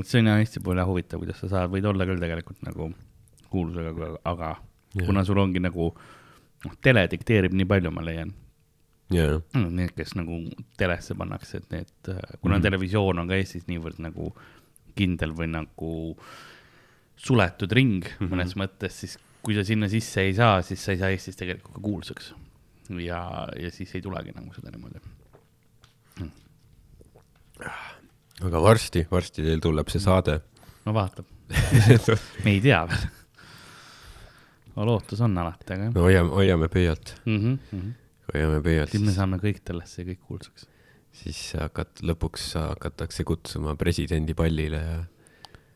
et see on jah Eesti puhul jah huvitav, kuidas sa saad, võid olla küll tegelikult nagu kuulsusega, aga ja. kuna sul ongi nagu, noh, tele dikteerib nii palju, ma leian yeah.. Need, kes nagu telesse pannakse, et need, äh, kuna mm -hmm. televisioon on ka Eestis niivõrd nagu kindel või nagu suletud ring mm -hmm. mõnes mõttes, siis kui sa sinna sisse ei saa, siis sa ei saa Eestis tegelikult ka kuulsaks. ja, ja siis ei tulegi nagu seda niimoodi mm.. aga varsti, varsti teil tuleb see saade. no vaatab *laughs* me ei tea veel no lootus on alati, aga jah. no hoiame, hoiame pöialt mm. -hmm, mm -hmm hoiame pöialt. siis me saame kõik telesse ja kõik kuulsaks. siis hakat-, lõpuks hakatakse kutsuma presidendi pallile ja.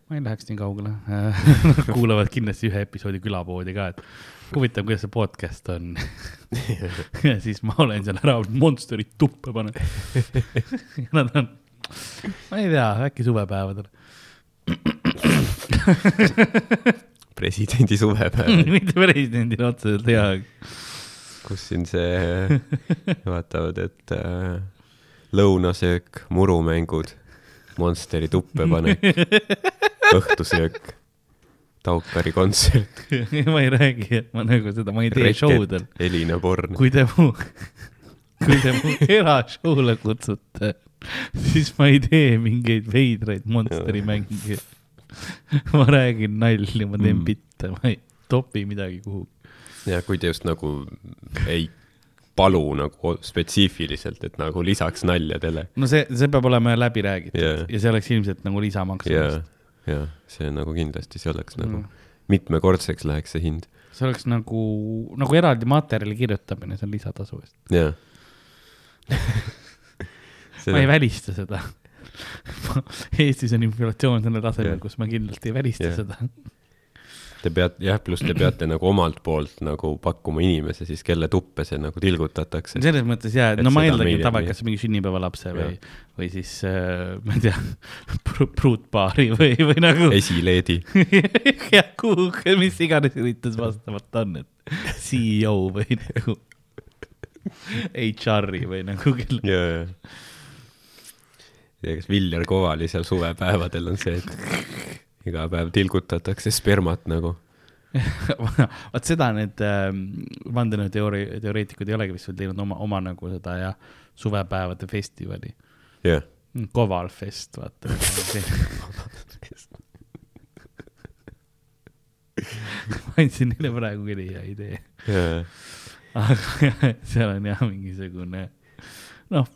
ma ei läheks nii kaugele *laughs* kuulavad kindlasti ühe episoodi külapoodi ka, et huvitav, kuidas see podcast on *laughs* ja siis ma olen seal ära Monsterit tuppe pannud Nad on, ma ei tea, äkki suvepäevadel *laughs* presidendi suvepäev *laughs* mitte presidendil otseselt jaa kus siin see, *laughs* vaatavad, et äh, lõunasöök, murumängud, Monsteri tuppepanek, *laughs* õhtusöök, Taukari kontsert ma ei räägi, et ma nagu seda, ma ei tee show del. Elina Born. kui te mu, kui te mu erashow'le kutsute, siis ma ei tee mingeid veidraid Monsteri mänge. *laughs* ma räägin nalja, ma teen mm. bitte, ma ei topi midagi kuhugi ja kui te just nagu ei palu nagu spetsiifiliselt, et nagu lisaks naljadele. no see, see peab olema läbi räägitud yeah. ja see oleks ilmselt nagu lisamaks. ja, ja see nagu kindlasti, see oleks mm. nagu mitmekordseks läheks see hind. see oleks nagu, nagu eraldi materjali kirjutamine, see on lisatasu eest. jah *laughs* ma ei välista seda *laughs* Eestis on inflatsioon sellel tasemel, kus ma kindlasti ei välista yeah. seda Te peate, jah, pluss te peate nagu omalt poolt nagu pakkuma inimese siis, kelle tuppe see nagu tilgutatakse. selles mõttes jaa, no ma eeldangi, tavakas mingi sünnipäevalapse või, või siis äh, ma ei tea *laughs* pru,, pruutpaari või, või nagu. esileedi *laughs* jah, kuhu, mis iganes üritus vastavalt on, et CEO või nagu HR-i või nagu kelle. ja, ja. Ja kas Viljar Kovali seal suvepäevadel on see, et iga päev tilgutatakse spermat nagu? *laughs* Vot seda need äh, vandenõuteooria, teoreetikud ei olegi vist veel teinud oma, oma nagu seda ja suvepäevade festivali. Yeah.. Mm, Kovalfest, vaata. Ma andsin neile praegu küll hea idee. Yeah.. aga *laughs* seal on jah mingisugune, noh,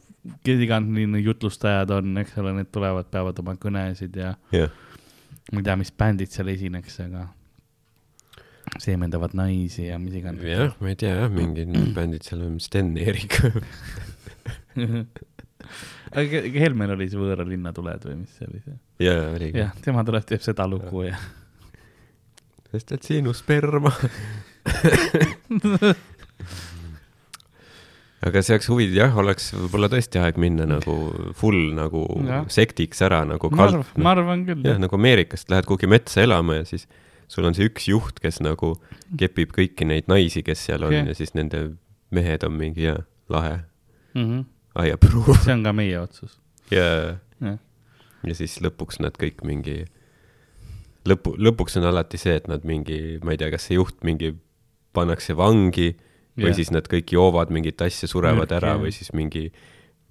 kes iganes jutlustajad on, eks ole, need tulevad, peavad oma kõnesid ja yeah ma ei tea, mis bändid seal esineks, aga seemendavad naisi ja mis iganes. jah, ma ei tea jah, mingid bändid seal on, Sten-Erik *laughs* aga Helmel oli see Võõra linna tuled või mis see oli see? jaa, oligi. jah, tema tuleb, teeb seda lugu ja, ja.. sest et sinu sperma *laughs* aga see oleks huvitav, jah, oleks võib-olla tõesti aeg minna nagu full nagu ja. sektiks ära nagu ma arvan, ma arvan küll. jah, nagu Ameerikast lähed kuhugi metsa elama ja siis sul on see üks juht, kes nagu kepib kõiki neid naisi, kes seal on okay. ja siis nende mehed on mingi jaa, lahe mm. -hmm. I approve. see on ka meie otsus. jaa. ja siis lõpuks nad kõik mingi, lõpu, lõpuks on alati see, et nad mingi, ma ei tea, kas see juht mingi pannakse vangi või yeah. siis nad kõik joovad mingit asja, surevad Mürk, ära yeah. või siis mingi,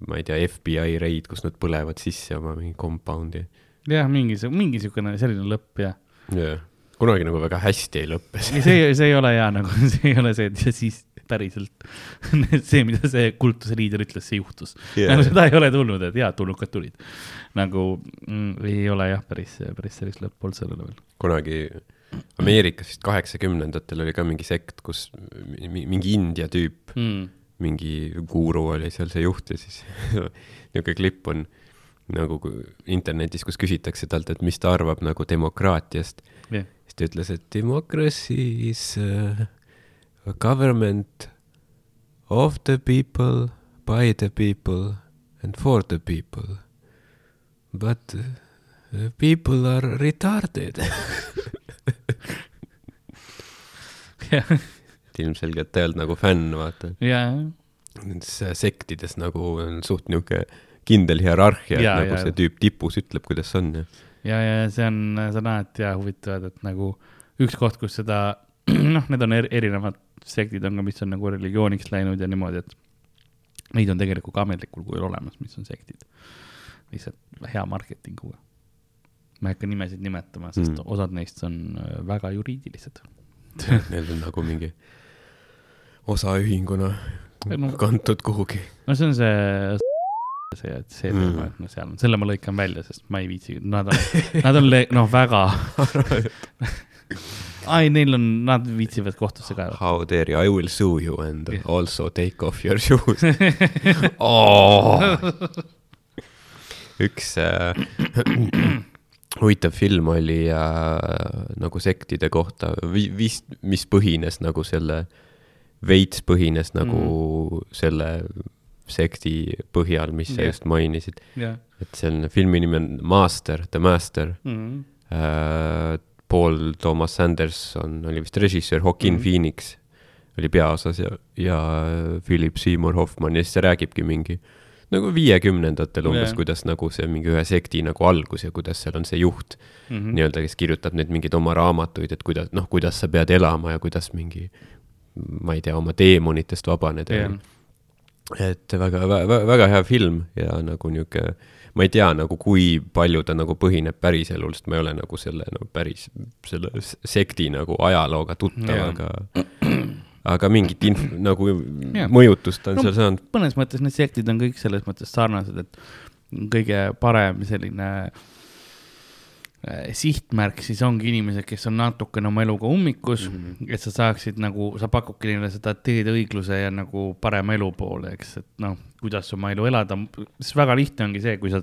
ma ei tea, FBI reid, kus nad põlevad sisse oma mingi compound'i. jah, mingi, mingi siukene selline lõpp, jah. jah, kunagi nagu väga hästi ei lõppe see. see, see ei ole hea nagu, *laughs* see ei ole see, et ja siis päriselt *laughs* see, mida see kultusliider ütles, see juhtus yeah.. nagu seda ei ole tulnud, et jaa, tulnukad tulid. nagu mm, ei ole jah, päris, päris sellist lõppu olnud sellele veel. kunagi Ameerikas vist kaheksakümnendatel oli ka mingi sekt, kus mingi India tüüp mm., mingi guru oli seal see juht ja siis *laughs* niisugune klipp on nagu internetis, kus küsitakse talt, et mis ta arvab nagu demokraatiast yeah.. siis ta ütles, et democracy is uh, a government of the people, by the people and for the people. But uh, people are retarded *laughs* et ilmselgelt ta ei olnud nagu fänn, vaata. Nendes sektides nagu on suht niisugune kindel hierarhia, et nagu ja. see tüüp tipus ütleb, kuidas on ja. ja, ja see on, sa näed ja huvitavad, et nagu üks koht, kus seda, *clears throat* noh, need on er, erinevad sektid on ka, mis on nagu religiooniks läinud ja niimoodi, et neid on tegelikult ka ametlikul kujul olemas, mis on sektid. lihtsalt hea marketinguga. ma ei hakka nimesid nimetama, sest mm. osad neist on äh, väga juriidilised *laughs* Need on nagu mingi osaühinguna no, kantud kuhugi. no see on see *laughs* see, et see teema mm., et noh, seal on, selle ma lõikan välja, sest ma ei viitsi, nad on, nad on noh, väga *laughs* ai, neil on, nad viitsivad kohtusse ka. How dare you, I will sue you and yeah. also take off your shoes oh. üks äh, *clears throat* *coughs* huvitav film oli äh, nagu sektide kohta, vist, mis põhines nagu selle, veits põhines nagu mm. selle sekti põhjal, mis yeah. sa just mainisid yeah.. et selline filmi nimi on Master, The Master mm. Uh, Paul Thomas Anderson oli vist režissöör, Joaquin mm. Phoenix oli peaosas ja, ja Philip Seymour Hoffman ja siis see räägibki mingi nagu viiekümnendatel umbes yeah., kuidas nagu see mingi ühe sekti nagu algus ja kuidas seal on see juht mm -hmm. nii-öelda, kes kirjutab neid mingeid oma raamatuid, et kuidas, noh, kuidas sa pead elama ja kuidas mingi, ma ei tea, oma teemonitest vabaneda yeah et väga, väga, väga hea film ja nagu niisugune, ma ei tea nagu, kui palju ta nagu põhineb päriselul, sest ma ei ole nagu selle no päris, selle sekti nagu ajalooga tuttav, aga *clears throat* aga mingit inf-, nagu ja. mõjutust on no, seal saanud. mõnes mõttes need sektid on kõik selles mõttes sarnased, et kõige parem selline äh, sihtmärk siis ongi inimesed, kes on natukene oma eluga ummikus mm, -hmm. et sa saaksid nagu, sa pakudki neile seda teed õigluse ja nagu parema elu poole, eks, et noh, kuidas oma elu elada, sest väga lihtne ongi see, kui sa,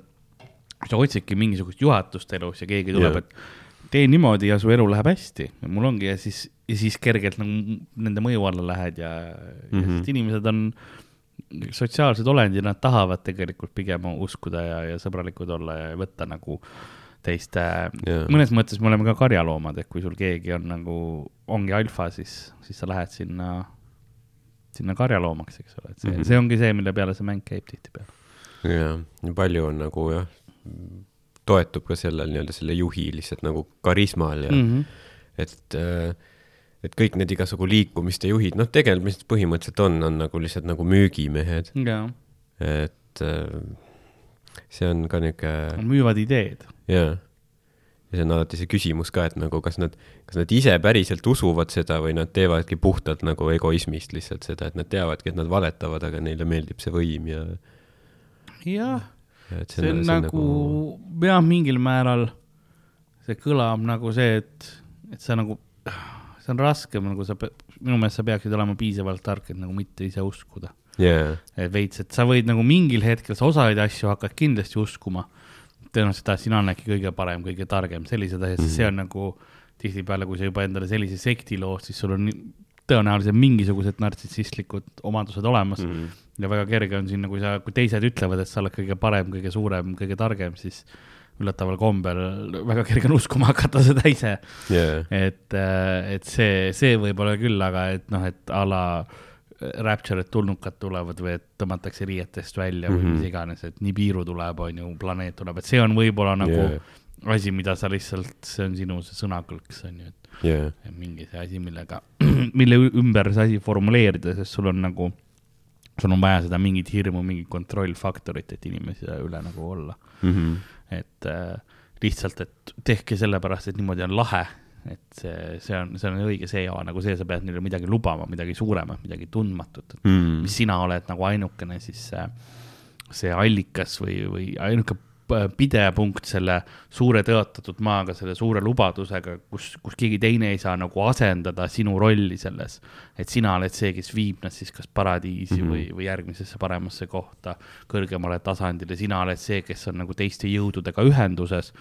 sa otsidki mingisugust juhatust elus ja keegi tuleb yeah., et tee niimoodi ja su elu läheb hästi. mul ongi ja siis, ja siis kergelt nagu nende mõju alla lähed ja mm, -hmm. ja inimesed on sotsiaalsed olendid, nad tahavad tegelikult pigem uskuda ja, ja sõbralikud olla ja võtta nagu äh, teiste yeah., mõnes mõttes me oleme ka karjaloomad, et kui sul keegi on nagu, ongi alfa, siis, siis sa lähed sinna, sinna karjaloomaks, eks ole, et see mm, -hmm. see ongi see, mille peale see mäng käib tihtipeale. jah, nii palju on nagu jah, toetub ka sellel nii-öelda selle juhi lihtsalt nagu karismal ja mm -hmm. et äh, et kõik need igasugu liikumiste juhid, noh, tegelikult mis põhimõtteliselt on, on nagu lihtsalt nagu müügimehed. et äh, see on ka niisugune. müüvad ideed jaa. ja see on alati see küsimus ka, et nagu kas nad, kas nad ise päriselt usuvad seda või nad teevadki puhtalt nagu egoismist lihtsalt seda, et nad teavadki, et nad valetavad, aga neile meeldib see võim ja. jah, see, see on nagu, nagu jah, mingil määral see kõlab nagu see, et, et sa nagu, see on raskem, nagu sa, minu meelest sa peaksid olema piisavalt tark, et nagu mitte ise uskuda. Yeah.. et veits, et sa võid nagu mingil hetkel, sa osaid asju hakkad kindlasti uskuma. Tõenäoliselt ah, sina oledki kõige parem, kõige targem, sellised asjad mm, -hmm. see on nagu tihtipeale, kui sa juba endale sellise sekti lood, siis sul on tõenäoliselt mingisugused nartsissistlikud omadused olemas mm. -hmm. ja väga kerge on siin, kui sa, kui teised ütlevad, et sa oled kõige parem, kõige suurem, kõige targem, siis üllataval kombel väga kerge on uskuma hakata seda ise yeah.. et, äh, et see, see võib olla küll, aga et noh, et a la Rapture'id tulnukad tulevad või et tõmmatakse riietest välja mm -hmm. või mis mhm. iganes, et Nibiru tuleb, on ju, planeet tuleb, et see on võib-olla nagu yeah. asi, mida sa lihtsalt, see on sinu see sõnakõlks, on ju, et yeah. mingi see asi, millega, mille ümber see asi formuleerida, sest sul on nagu, sul on vaja seda mingit hirmu, mingit kontrollfaktorit, et inimese üle nagu olla mm. -hmm. et äh, lihtsalt, et tehke sellepärast, et niimoodi on lahe et see, see on, see on õige see ja nagu see, sa pead neile midagi lubama, midagi suuremat, midagi tundmatut, et mm. mis sina oled nagu ainukene siis see, see allikas või, või ainuke pidepunkt selle suure tõotatud maaga, selle suure lubadusega, kus, kus keegi teine ei saa nagu asendada sinu rolli selles. et sina oled see, kes viib nad siis kas paradiisi mm -hmm. või, või järgmisesse paremasse kohta, kõrgemale tasandile, sina oled see, kes on nagu teiste jõududega ühenduses,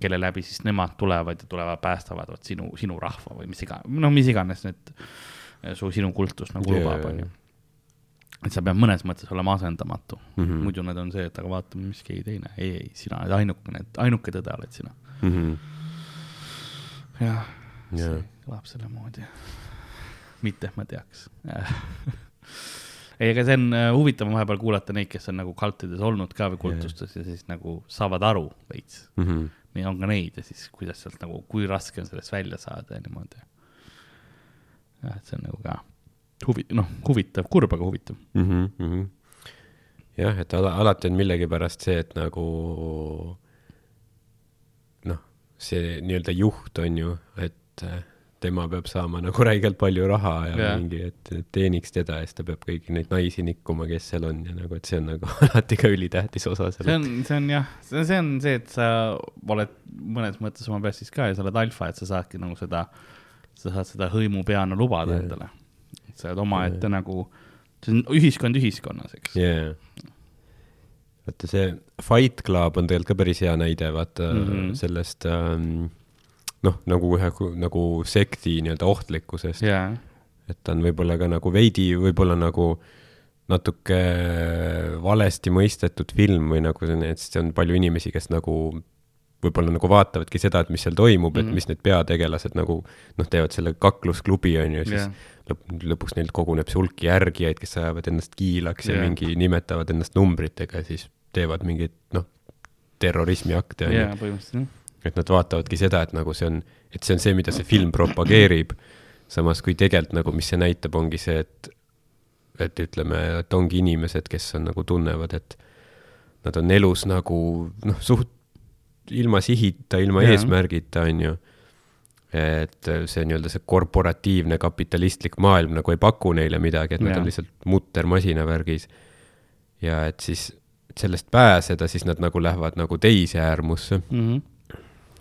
kelle läbi siis nemad tulevad ja tulevad, päästavad vot sinu, sinu rahva või mis iganes, no mis iganes need su, sinu kultus nagu yeah. lubab, onju et sa pead mõnes mõttes olema asendamatu mm, -hmm. muidu need on see, et aga vaatame, mis keegi teine, ei, ei, sina oled ainukene, ainuke tõde oled sina mm. -hmm. jah yeah., see kõlab selle moodi. mitte, et ma teaks *laughs* ei, aga see on uh, huvitav vahepeal kuulata neid, kes on nagu kaltides olnud ka või kultustes yeah. ja siis nagu saavad aru veits mm. -hmm. nii on ka neid ja siis kuidas sealt nagu, kui raske on sellest välja saada ja niimoodi. jah, et see on nagu ka huvi-, noh, huvitav, kurb, aga huvitav mm. -hmm, mm -hmm. jah, et ala, alati on millegipärast see, et nagu noh, see nii-öelda juht on ju, et äh, tema peab saama nagu *laughs* räigelt palju raha ja yeah. mingi, et teeniks teda ja siis ta peab kõiki neid naisi nikkuma, kes seal on ja nagu, et see on nagu *laughs* alati ka ülitähtis osa sellest. see on, see on jah, see on see, et sa oled mõnes mõttes oma peas siis ka ja sa oled alfa, et sa saadki nagu seda, sa saad seda hõimupeana lubada yeah. endale sa oled omaette yeah. nagu, see on ühiskond ühiskonnas, eks yeah.. vaata see Fight Club on tegelikult ka päris hea näide, vaata mm -hmm. sellest ähm, noh, nagu ühe nagu sekti nii-öelda ohtlikkusest yeah.. et ta on võib-olla ka nagu veidi, võib-olla nagu natuke valesti mõistetud film või nagu selline, et see on palju inimesi, kes nagu võib-olla nagu vaatavadki seda, et mis seal toimub mm, -hmm. et mhm. mis need peategelased nagu noh, teevad selle kaklusklubi on ju, siis yeah lõp-, lõpuks neil koguneb see hulk järgijaid, kes ajavad ennast kiilaks yeah. ja mingi nimetavad ennast numbritega ja siis teevad mingeid noh, terrorismiakte on yeah, ju. et nad vaatavadki seda, et nagu see on, et see on see, mida see film propageerib. samas kui tegelikult nagu, mis see näitab, ongi see, et, et ütleme, et ongi inimesed, kes on nagu tunnevad, et nad on elus nagu noh, suht ilma sihita, ilma yeah. eesmärgita, on ju et see nii-öelda see korporatiivne kapitalistlik maailm nagu ei paku neile midagi, et nad on lihtsalt muttermasina värgis. ja et siis sellest pääseda, siis nad nagu lähevad nagu teise äärmusse mm.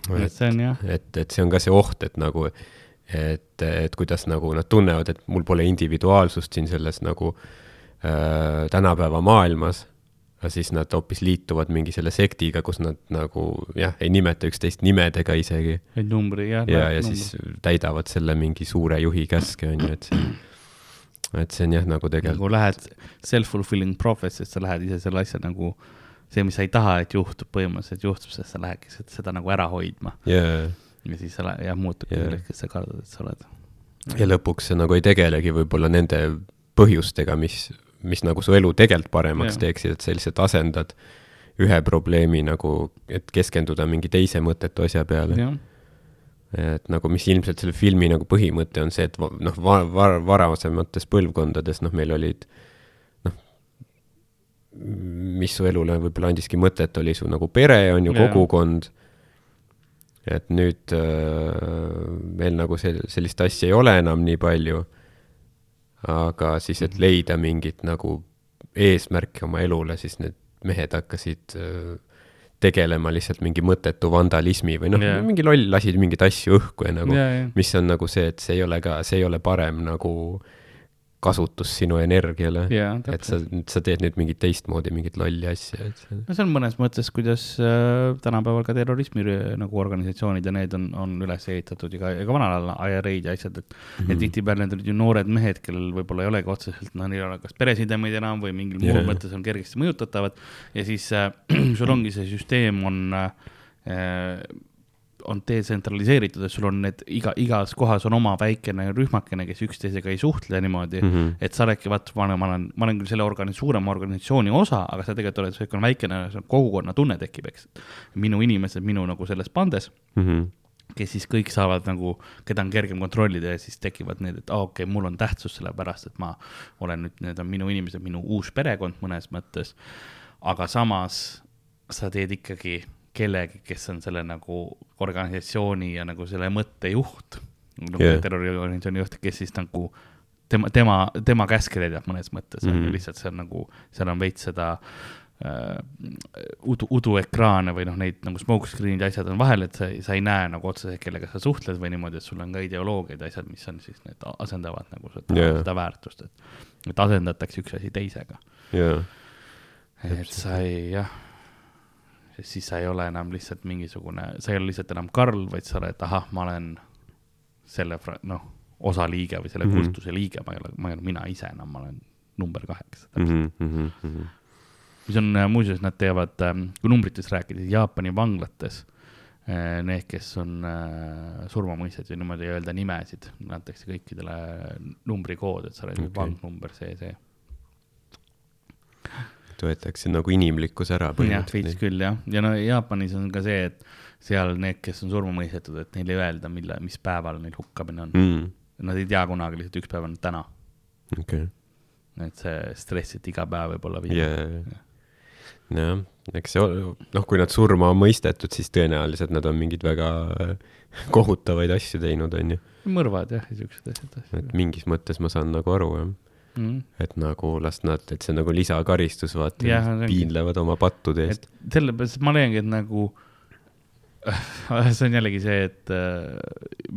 -hmm. et jah. et, et see on ka see oht, et nagu, et, et kuidas nagu nad tunnevad, et mul pole individuaalsust siin selles nagu äh, tänapäeva maailmas aga siis nad hoopis liituvad mingi selle sektiga, kus nad nagu jah, ei nimeta üksteist nimedega isegi. et numbri jah. ja, ja, ja siis täidavad selle mingi suure juhi käske, on ju, et see, et see on jah, nagu tegelikult. nagu lähed self-fulfilling prophecy'st, sa lähed ise selle asja nagu, see, mis sa ei taha, et juhtub, põhimõtteliselt juhtub, sest sa lähedki seda nagu ära hoidma yeah.. ja siis sa jah, muutubki yeah. selleks, kes sa kardad, et sa oled. ja lõpuks sa nagu ei tegelegi võib-olla nende põhjustega, mis mis nagu su elu tegelikult paremaks ja. teeksid, et sa lihtsalt asendad ühe probleemi nagu, et keskenduda mingi teise mõttetu asja peale. et nagu, mis ilmselt selle filmi nagu põhimõte on see, et noh, var-, var-, varasemates põlvkondades, noh, meil olid noh, mis su elule võib-olla andiski mõtet, oli su nagu pere, on ju, kogukond. et nüüd äh, meil nagu see, sellist asja ei ole enam nii palju aga siis, et mhm. leida mingit nagu eesmärki oma elule, siis need mehed hakkasid äh, tegelema lihtsalt mingi mõttetu vandalismi või noh yeah., mingi loll lasid mingeid asju õhku ja nagu yeah,, yeah. mis on nagu see, et see ei ole ka, see ei ole parem nagu äh, kasutus sinu energiale yeah,. et sa, sa teed nüüd mingit teistmoodi mingit lolli asja, et see. no see on mõnes mõttes, kuidas äh, tänapäeval ka terrorismi nagu organisatsioonid ja need on, on üles ehitatud ja ka, ja ka vanal ajal IRA-d ja asjad, et mm, -hmm. et tihtipeale need olid ju noored mehed, kellel võib-olla ei olegi otseselt, noh, neil ei ole kas peresidemeid enam või mingil yeah. muul mõttes on kergesti mõjutatavad. ja siis äh, *clears throat* sul ongi see süsteem on äh, on detsentraliseeritud, et sul on need iga, igas kohas on oma väikene rühmakene, kes üksteisega ei suhtle niimoodi mm, -hmm. et sa oledki, vaat, ma olen, ma olen, ma olen küll selle organi-, suurema organisatsiooni osa, aga sa tegelikult oled niisugune väikene kogukonna tunne tekib, eks. minu inimesed minu nagu selles pandes mm. -hmm kes siis kõik saavad nagu, keda on kergem kontrollida ja siis tekivad need, et aa ah, okei okay,, mul on tähtsus sellepärast, et ma olen nüüd, need on minu inimesed, minu uus perekond mõnes mõttes. aga samas sa teed ikkagi kellegi, kes on selle nagu organisatsiooni ja nagu selle mõtte juht nagu Yeah. terroriorganisatsiooni juht, kes siis nagu tema, tema, tema käske täidab mõnes mõttes mm, -hmm. Lihtsalt see on nagu, seal on veits seda äh, udu, uduekraane või noh, neid nagu smoke screen'id ja asjad on vahel, et sa, sa ei näe nagu otseselt, kellega sa suhtled või niimoodi, et sul on ka ideoloogiad ja asjad, mis on siis need asendavad nagu seda yeah. seda väärtust, et, et asendatakse üks asi teisega. jaa, et sa ei, jah, siis sa ei ole enam lihtsalt mingisugune, sa ei ole lihtsalt enam Karl, vaid sa oled, ahah, ma olen selle, noh, osaliige või selle mm. -hmm. kultuse liige, ma ei ole, ma ei ole mina ise enam, ma olen number kaheksa täpselt. mis on äh, muuseas, nad teevad, kui numbritest rääkida, Jaapani vanglates äh, need, kes on äh, surma mõistetud ja niimoodi ei öelda nimesid, antakse kõikidele numbrikood, et sa oled Okei. vang number see, see. Võetakse nagu inimlikkus ära jah, veits küll jah, ja no Jaapanis on ka see, et seal need, kes on surma mõistetud, et neile ei öelda, mille, mis päeval neil hukkamine on mm.. Nad ei tea kunagi, lihtsalt üks päev on täna. okei, et see stress, et iga päev võib olla viimane. jah, eks see, noh, kui nad surma on mõistetud, siis tõenäoliselt nad on mingeid väga äh, kohutavaid asju teinud, onju. mõrvad jah, ja siuksed asjad. et mingis mõttes ma saan nagu aru, jah. Mm. et nagu las nad, et see on nagu lisakaristus, vaata piinlevad oma pattude eest sellepärast ma leiangi, et nagu *laughs* see on jällegi see, et äh,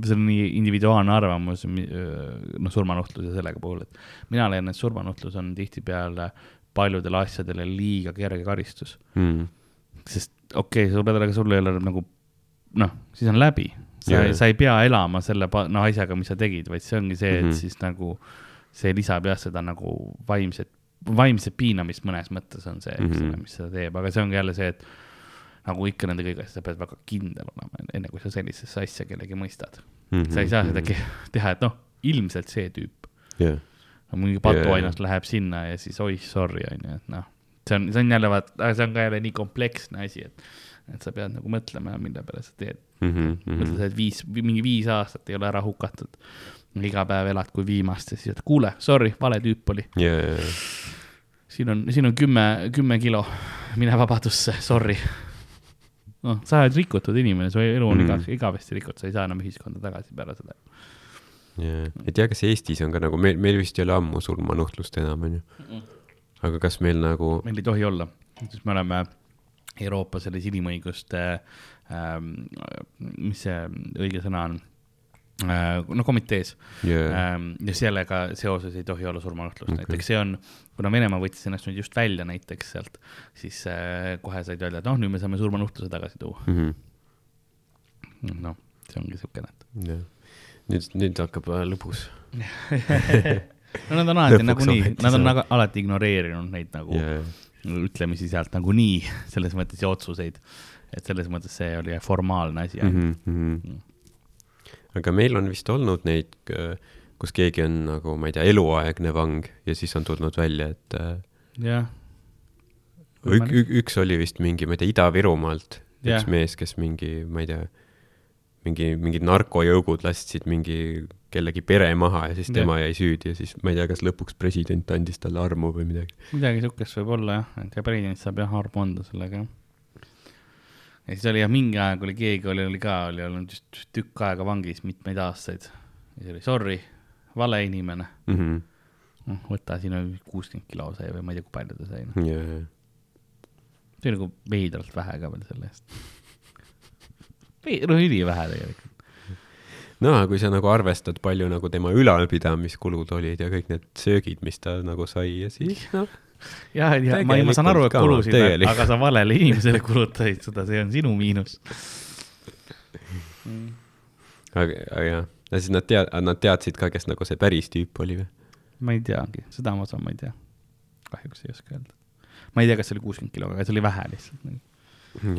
see on nii individuaalne arvamus, noh, surmanuhtluse sellega puhul, et mina leian, et surmanuhtlus on tihtipeale paljudele asjadele liiga kerge karistus. Mm. sest okei okay,, sõbradele, aga sul ei ole nagu noh, siis on läbi. sa sa ei pea elama selle noh asjaga, mis sa tegid, vaid see ongi see, et mm. -hmm. siis nagu see lisab jah seda nagu vaimset, vaimset piinamist mõnes mõttes on see, eks ole Mhm., mis seda teeb, aga see ongi jälle see, et nagu ikka nende kõige asjadega, sa pead väga kindel olema, enne kui sa sellisesse asja kellegi mõistad mm. -hmm. sa ei saa seda ke- teha, et noh, ilmselt see tüüp, no mingi patuainas läheb sinna ja siis oih, sorry, on ju, et noh, see on, see on jälle vaat, see on ka jälle nii kompleksne asi, et, et sa pead nagu mõtlema, mille peale sa teed. Mhm, mõtle, sa oled viis, mingi viis aastat ei ole ära hukatud. Iga päev elad kui viimast ja siis, et kuule, sorry, vale tüüp oli. ja, ja, siin on, siin on kümme, kümme kilo, mine vabadusse, sorry. noh, sa oled rikutud inimene, su elu on Mhm. igavesti, igavesti rikutud, sa ei saa enam ühiskonda tagasi peale seda. ja, ei tea, kas Eestis on ka nagu, meil, meil vist ei ole ammu surmanuhtlust enam, onju. aga kas meil nagu, meil ei tohi olla, sest me oleme Euroopa selles inimõiguste ähm,, mis see õige sõna on no komitees ja, ähm, ja sellega seoses ei tohi olla surmanuhtlust okay., näiteks see on, kuna Venemaa võttis ennast nüüd just välja näiteks sealt, siis äh, kohe said öelda, et noh, nüüd me saame surmanuhtluse tagasi tuua. Mhm. noh, see ongi siukene, jah. nüüd, nüüd hakkab äh, lõbus. *laughs* no nad on alati nagunii nad on saab. nagu alati ignoreerinud neid nagu ja, ütlemisi sealt nagunii *laughs* selles mõttes ja otsuseid, et selles mõttes see oli formaalne asi Mhm. ainult. -hmm. Aga meil on vist olnud neid, kus keegi on nagu, ma ei tea, eluaegne vang ja siis on tulnud välja, et äh, jah. ük, ük, üks oli vist mingi, ma ei tea, Ida-Virumaalt Jah. üks mees, kes mingi, ma ei tea, mingi, mingid narkojõugud lasksid mingi kellegi pere maha ja siis tema jäi süüdi ja siis ma ei tea, kas lõpuks president andis talle armu või midagi. midagi siukest võib olla jah, et ja president saab jah armu anda sellega jah. Ja siis oli jah, mingi aeg oli keegi oli, oli ka, oli olnud just tükk aega vangis mitmeid aastaid. ja siis oli sorry, vale inimene, Mhm. noh võta siin on kuuskümmend kilo sai või ma ei tea, kui palju ta sai no.. ja, see oli nagu veidralt vähe ka veel selle eest. *laughs* no ülivähe tegelikult. no aga kui sa nagu arvestad, palju nagu tema ülalpidamiskulud olid ja kõik need söögid, mis ta nagu sai ja siis noh, ja, ja ma, ma saan aru, et kulusid, aga sa valele inimesele kulutasid seda, see on sinu miinus. aga, aga jah, ja siis nad tea-, nad teadsid ka, kes nagu see päris tüüp oli või? ma ei teagi, seda ma saan, ma ei tea. kahjuks ei oska öelda. ma ei tea, kas see oli kuuskümmend kilo, aga see oli vähe lihtsalt.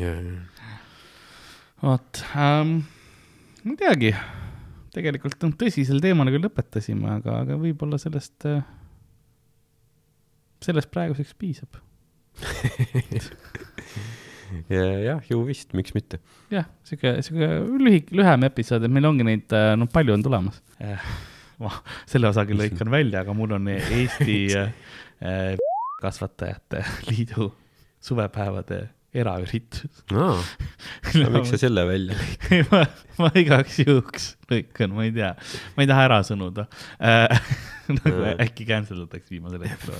ja, vot ähm,, ma ei teagi, tegelikult noh, tõsisel teemal küll lõpetasime, aga, aga võib-olla sellest äh,, sellest praeguseks piisab. *laughs* ja jah, ju vist, miks mitte. jah, sihuke, sihuke lühik, lühem episood, et meil ongi neid, noh, palju on tulemas eh,. ma selle osa küll lõikan välja, aga mul on Eesti eh, *laughs* kasvatajate *laughs* liidu suvepäevade eraüritus aa, *laughs* no miks sa selle välja lõid? ei, ma, ma igaks juhuks lõikan, ma ei tea, ma ei taha ära sõnuda äh. *laughs* nagu Aa. äkki cancel datakse viimasel hetkel.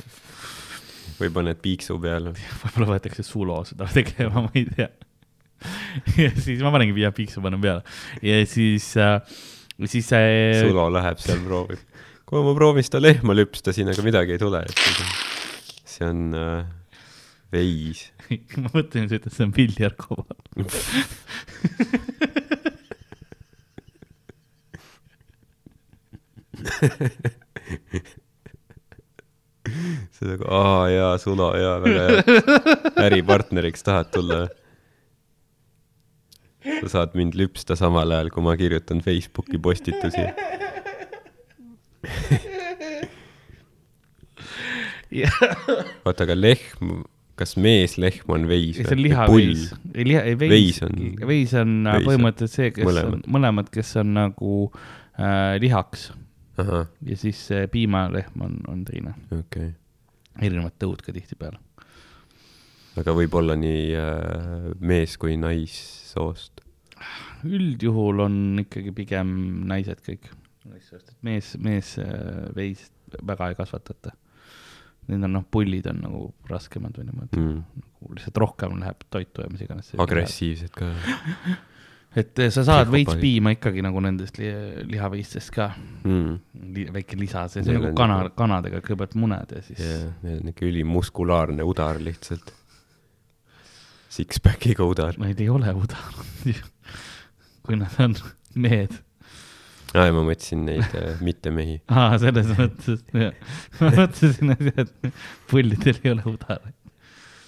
või paned piiksu peale? võib-olla võetakse sulo seda tegema, ma ei tea. ja siis ma panengi Via Piiksu panen peale ja siis äh,, siis see, Sulo läheb seal proovib. kuule, ma proovin seda lehma lüpsta siin, aga midagi ei tule. see on äh, veis. *laughs* ma mõtlesin, sa ütled, see on piljardkoba. *laughs* see nagu, aa jaa, Sulo jaa, väga hea. äripartneriks tahad tulla? sa saad mind lüpsta samal ajal, kui ma kirjutan Facebooki postitusi. oota, aga lehm, kas meeslehm on veis see on lihaveis. ei liha, ei veis Veis, on- veis on äh, veis põhimõtteliselt see, kes mõlemad. on mõlemad, kes on nagu äh, lihaks ja siis see piimalehm on, on teine, okei okay.. erinevad tõud ka tihtipeale. aga võib olla nii äh, mees kui naissoost. üldjuhul on ikkagi pigem naised kõik, mees, mees äh, veist väga ei kasvatata. Need on noh, pullid on nagu raskemad või niimoodi Mm. nagu lihtsalt rohkem läheb toitu ja mis iganes. agressiivsed ka. *laughs* et eh, sa saad veits piima ikkagi nagu nendest li lihaveistest ka Mm. li, väike lisa, see, on nagu kana kanadega kõigepealt muned ja siis jaa, neil on ikka ülimuskulaarne udar lihtsalt. Six-packiga udar. neid ei ole udanud. *laughs* kui nad on mehed. aa, ma mõtlesin neid äh, *laughs* mittemehi. aa, selles mõttes, jah. ma mõtlesin, et pullidel ei ole udareid.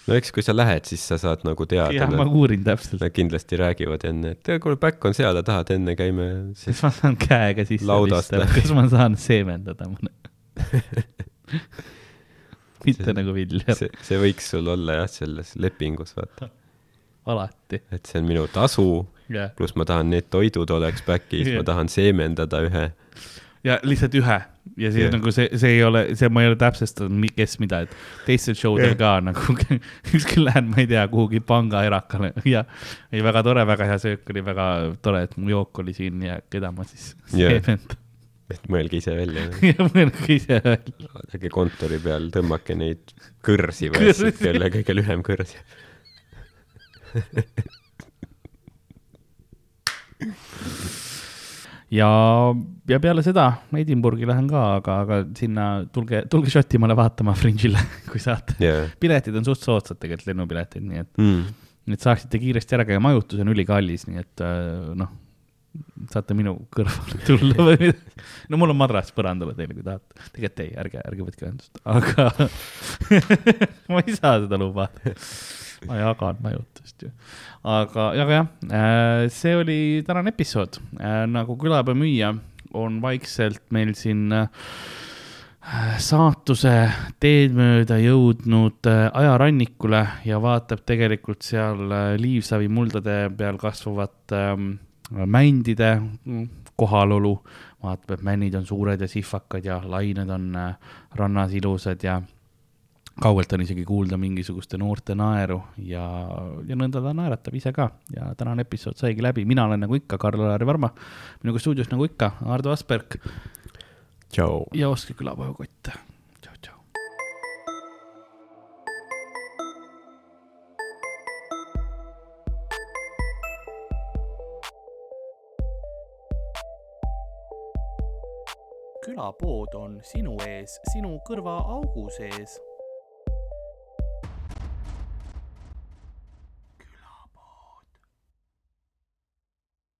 no eks, kui sa lähed, siis sa saad nagu teada jah, ma uurin täpselt. nad kindlasti räägivad enne, et "Tea, kuule, back on seal, tahad enne käime siis kas ma saan käega sisse pista, kas ma saan seemendada mõne? *laughs* mitte See- nagu vilja, see, see võiks sul olla jah, selles lepingus, vaata. alati. et see on minu tasu, jah, pluss ma tahan need toidud oleks back'is Jah. ma tahan seemendada ühe. ja lihtsalt ühe ja siis Jah. yeah. nagu see, see ei ole, see ma ei ole täpsustanud, kes mida, et teistel show del Jah. ka nagu *laughs* ükskord lähen, ma ei tea, kuhugi pangaerakale ja ei, väga tore, väga hea söök oli, väga tore, et mu jook oli siin ja keda ma siis Jah. seemendan et mõelge ise välja. *laughs* ja mõelge ise välja. vaadake kontori peal, tõmmake neid kõrsi või asju, kelle kõige lühem kõrs. *laughs* ja, ja peale seda Edinburghi lähen ka, aga, aga sinna tulge, tulge Šotimaale vaatama Fringe'ile, *laughs* kui saate. jaa. piletid on suht soodsad tegelikult, lennupiletid, nii et, Mm. et saaksite kiiresti ära käia, majutus on ülikallis, nii et äh, noh, saate minu kõrvale tulla või midagi. no mul on madrats põrandale teile, kui tahate. tegelikult ei, ärge, ärge võtke ühendust, aga *laughs* ma ei saa seda lubada. Ma jagan majutust ju. aga, aga jah, see oli tänane episood. nagu külapea müüja on vaikselt meil siin äh, saatuse teed mööda jõudnud äh, ajarannikule ja vaatab tegelikult seal äh, liivsavi muldade peal kasvavat ähm, mändide mm, kohalolu. vaatab, et männid on suured ja sihvakad ja lained on äh, rannas ilusad ja kaugelt on isegi kuulda mingisuguste noorte naeru ja, ja nõnda ta naeratab ise ka ja tänane episood saigi läbi, mina olen nagu ikka Karl-Lari Varma, minuga stuudios nagu ikka Ardo Asperg tšau. ja ostke külapäevakotte. tšau, tšau. külapood on sinu ees, sinu kõrvaaugu sees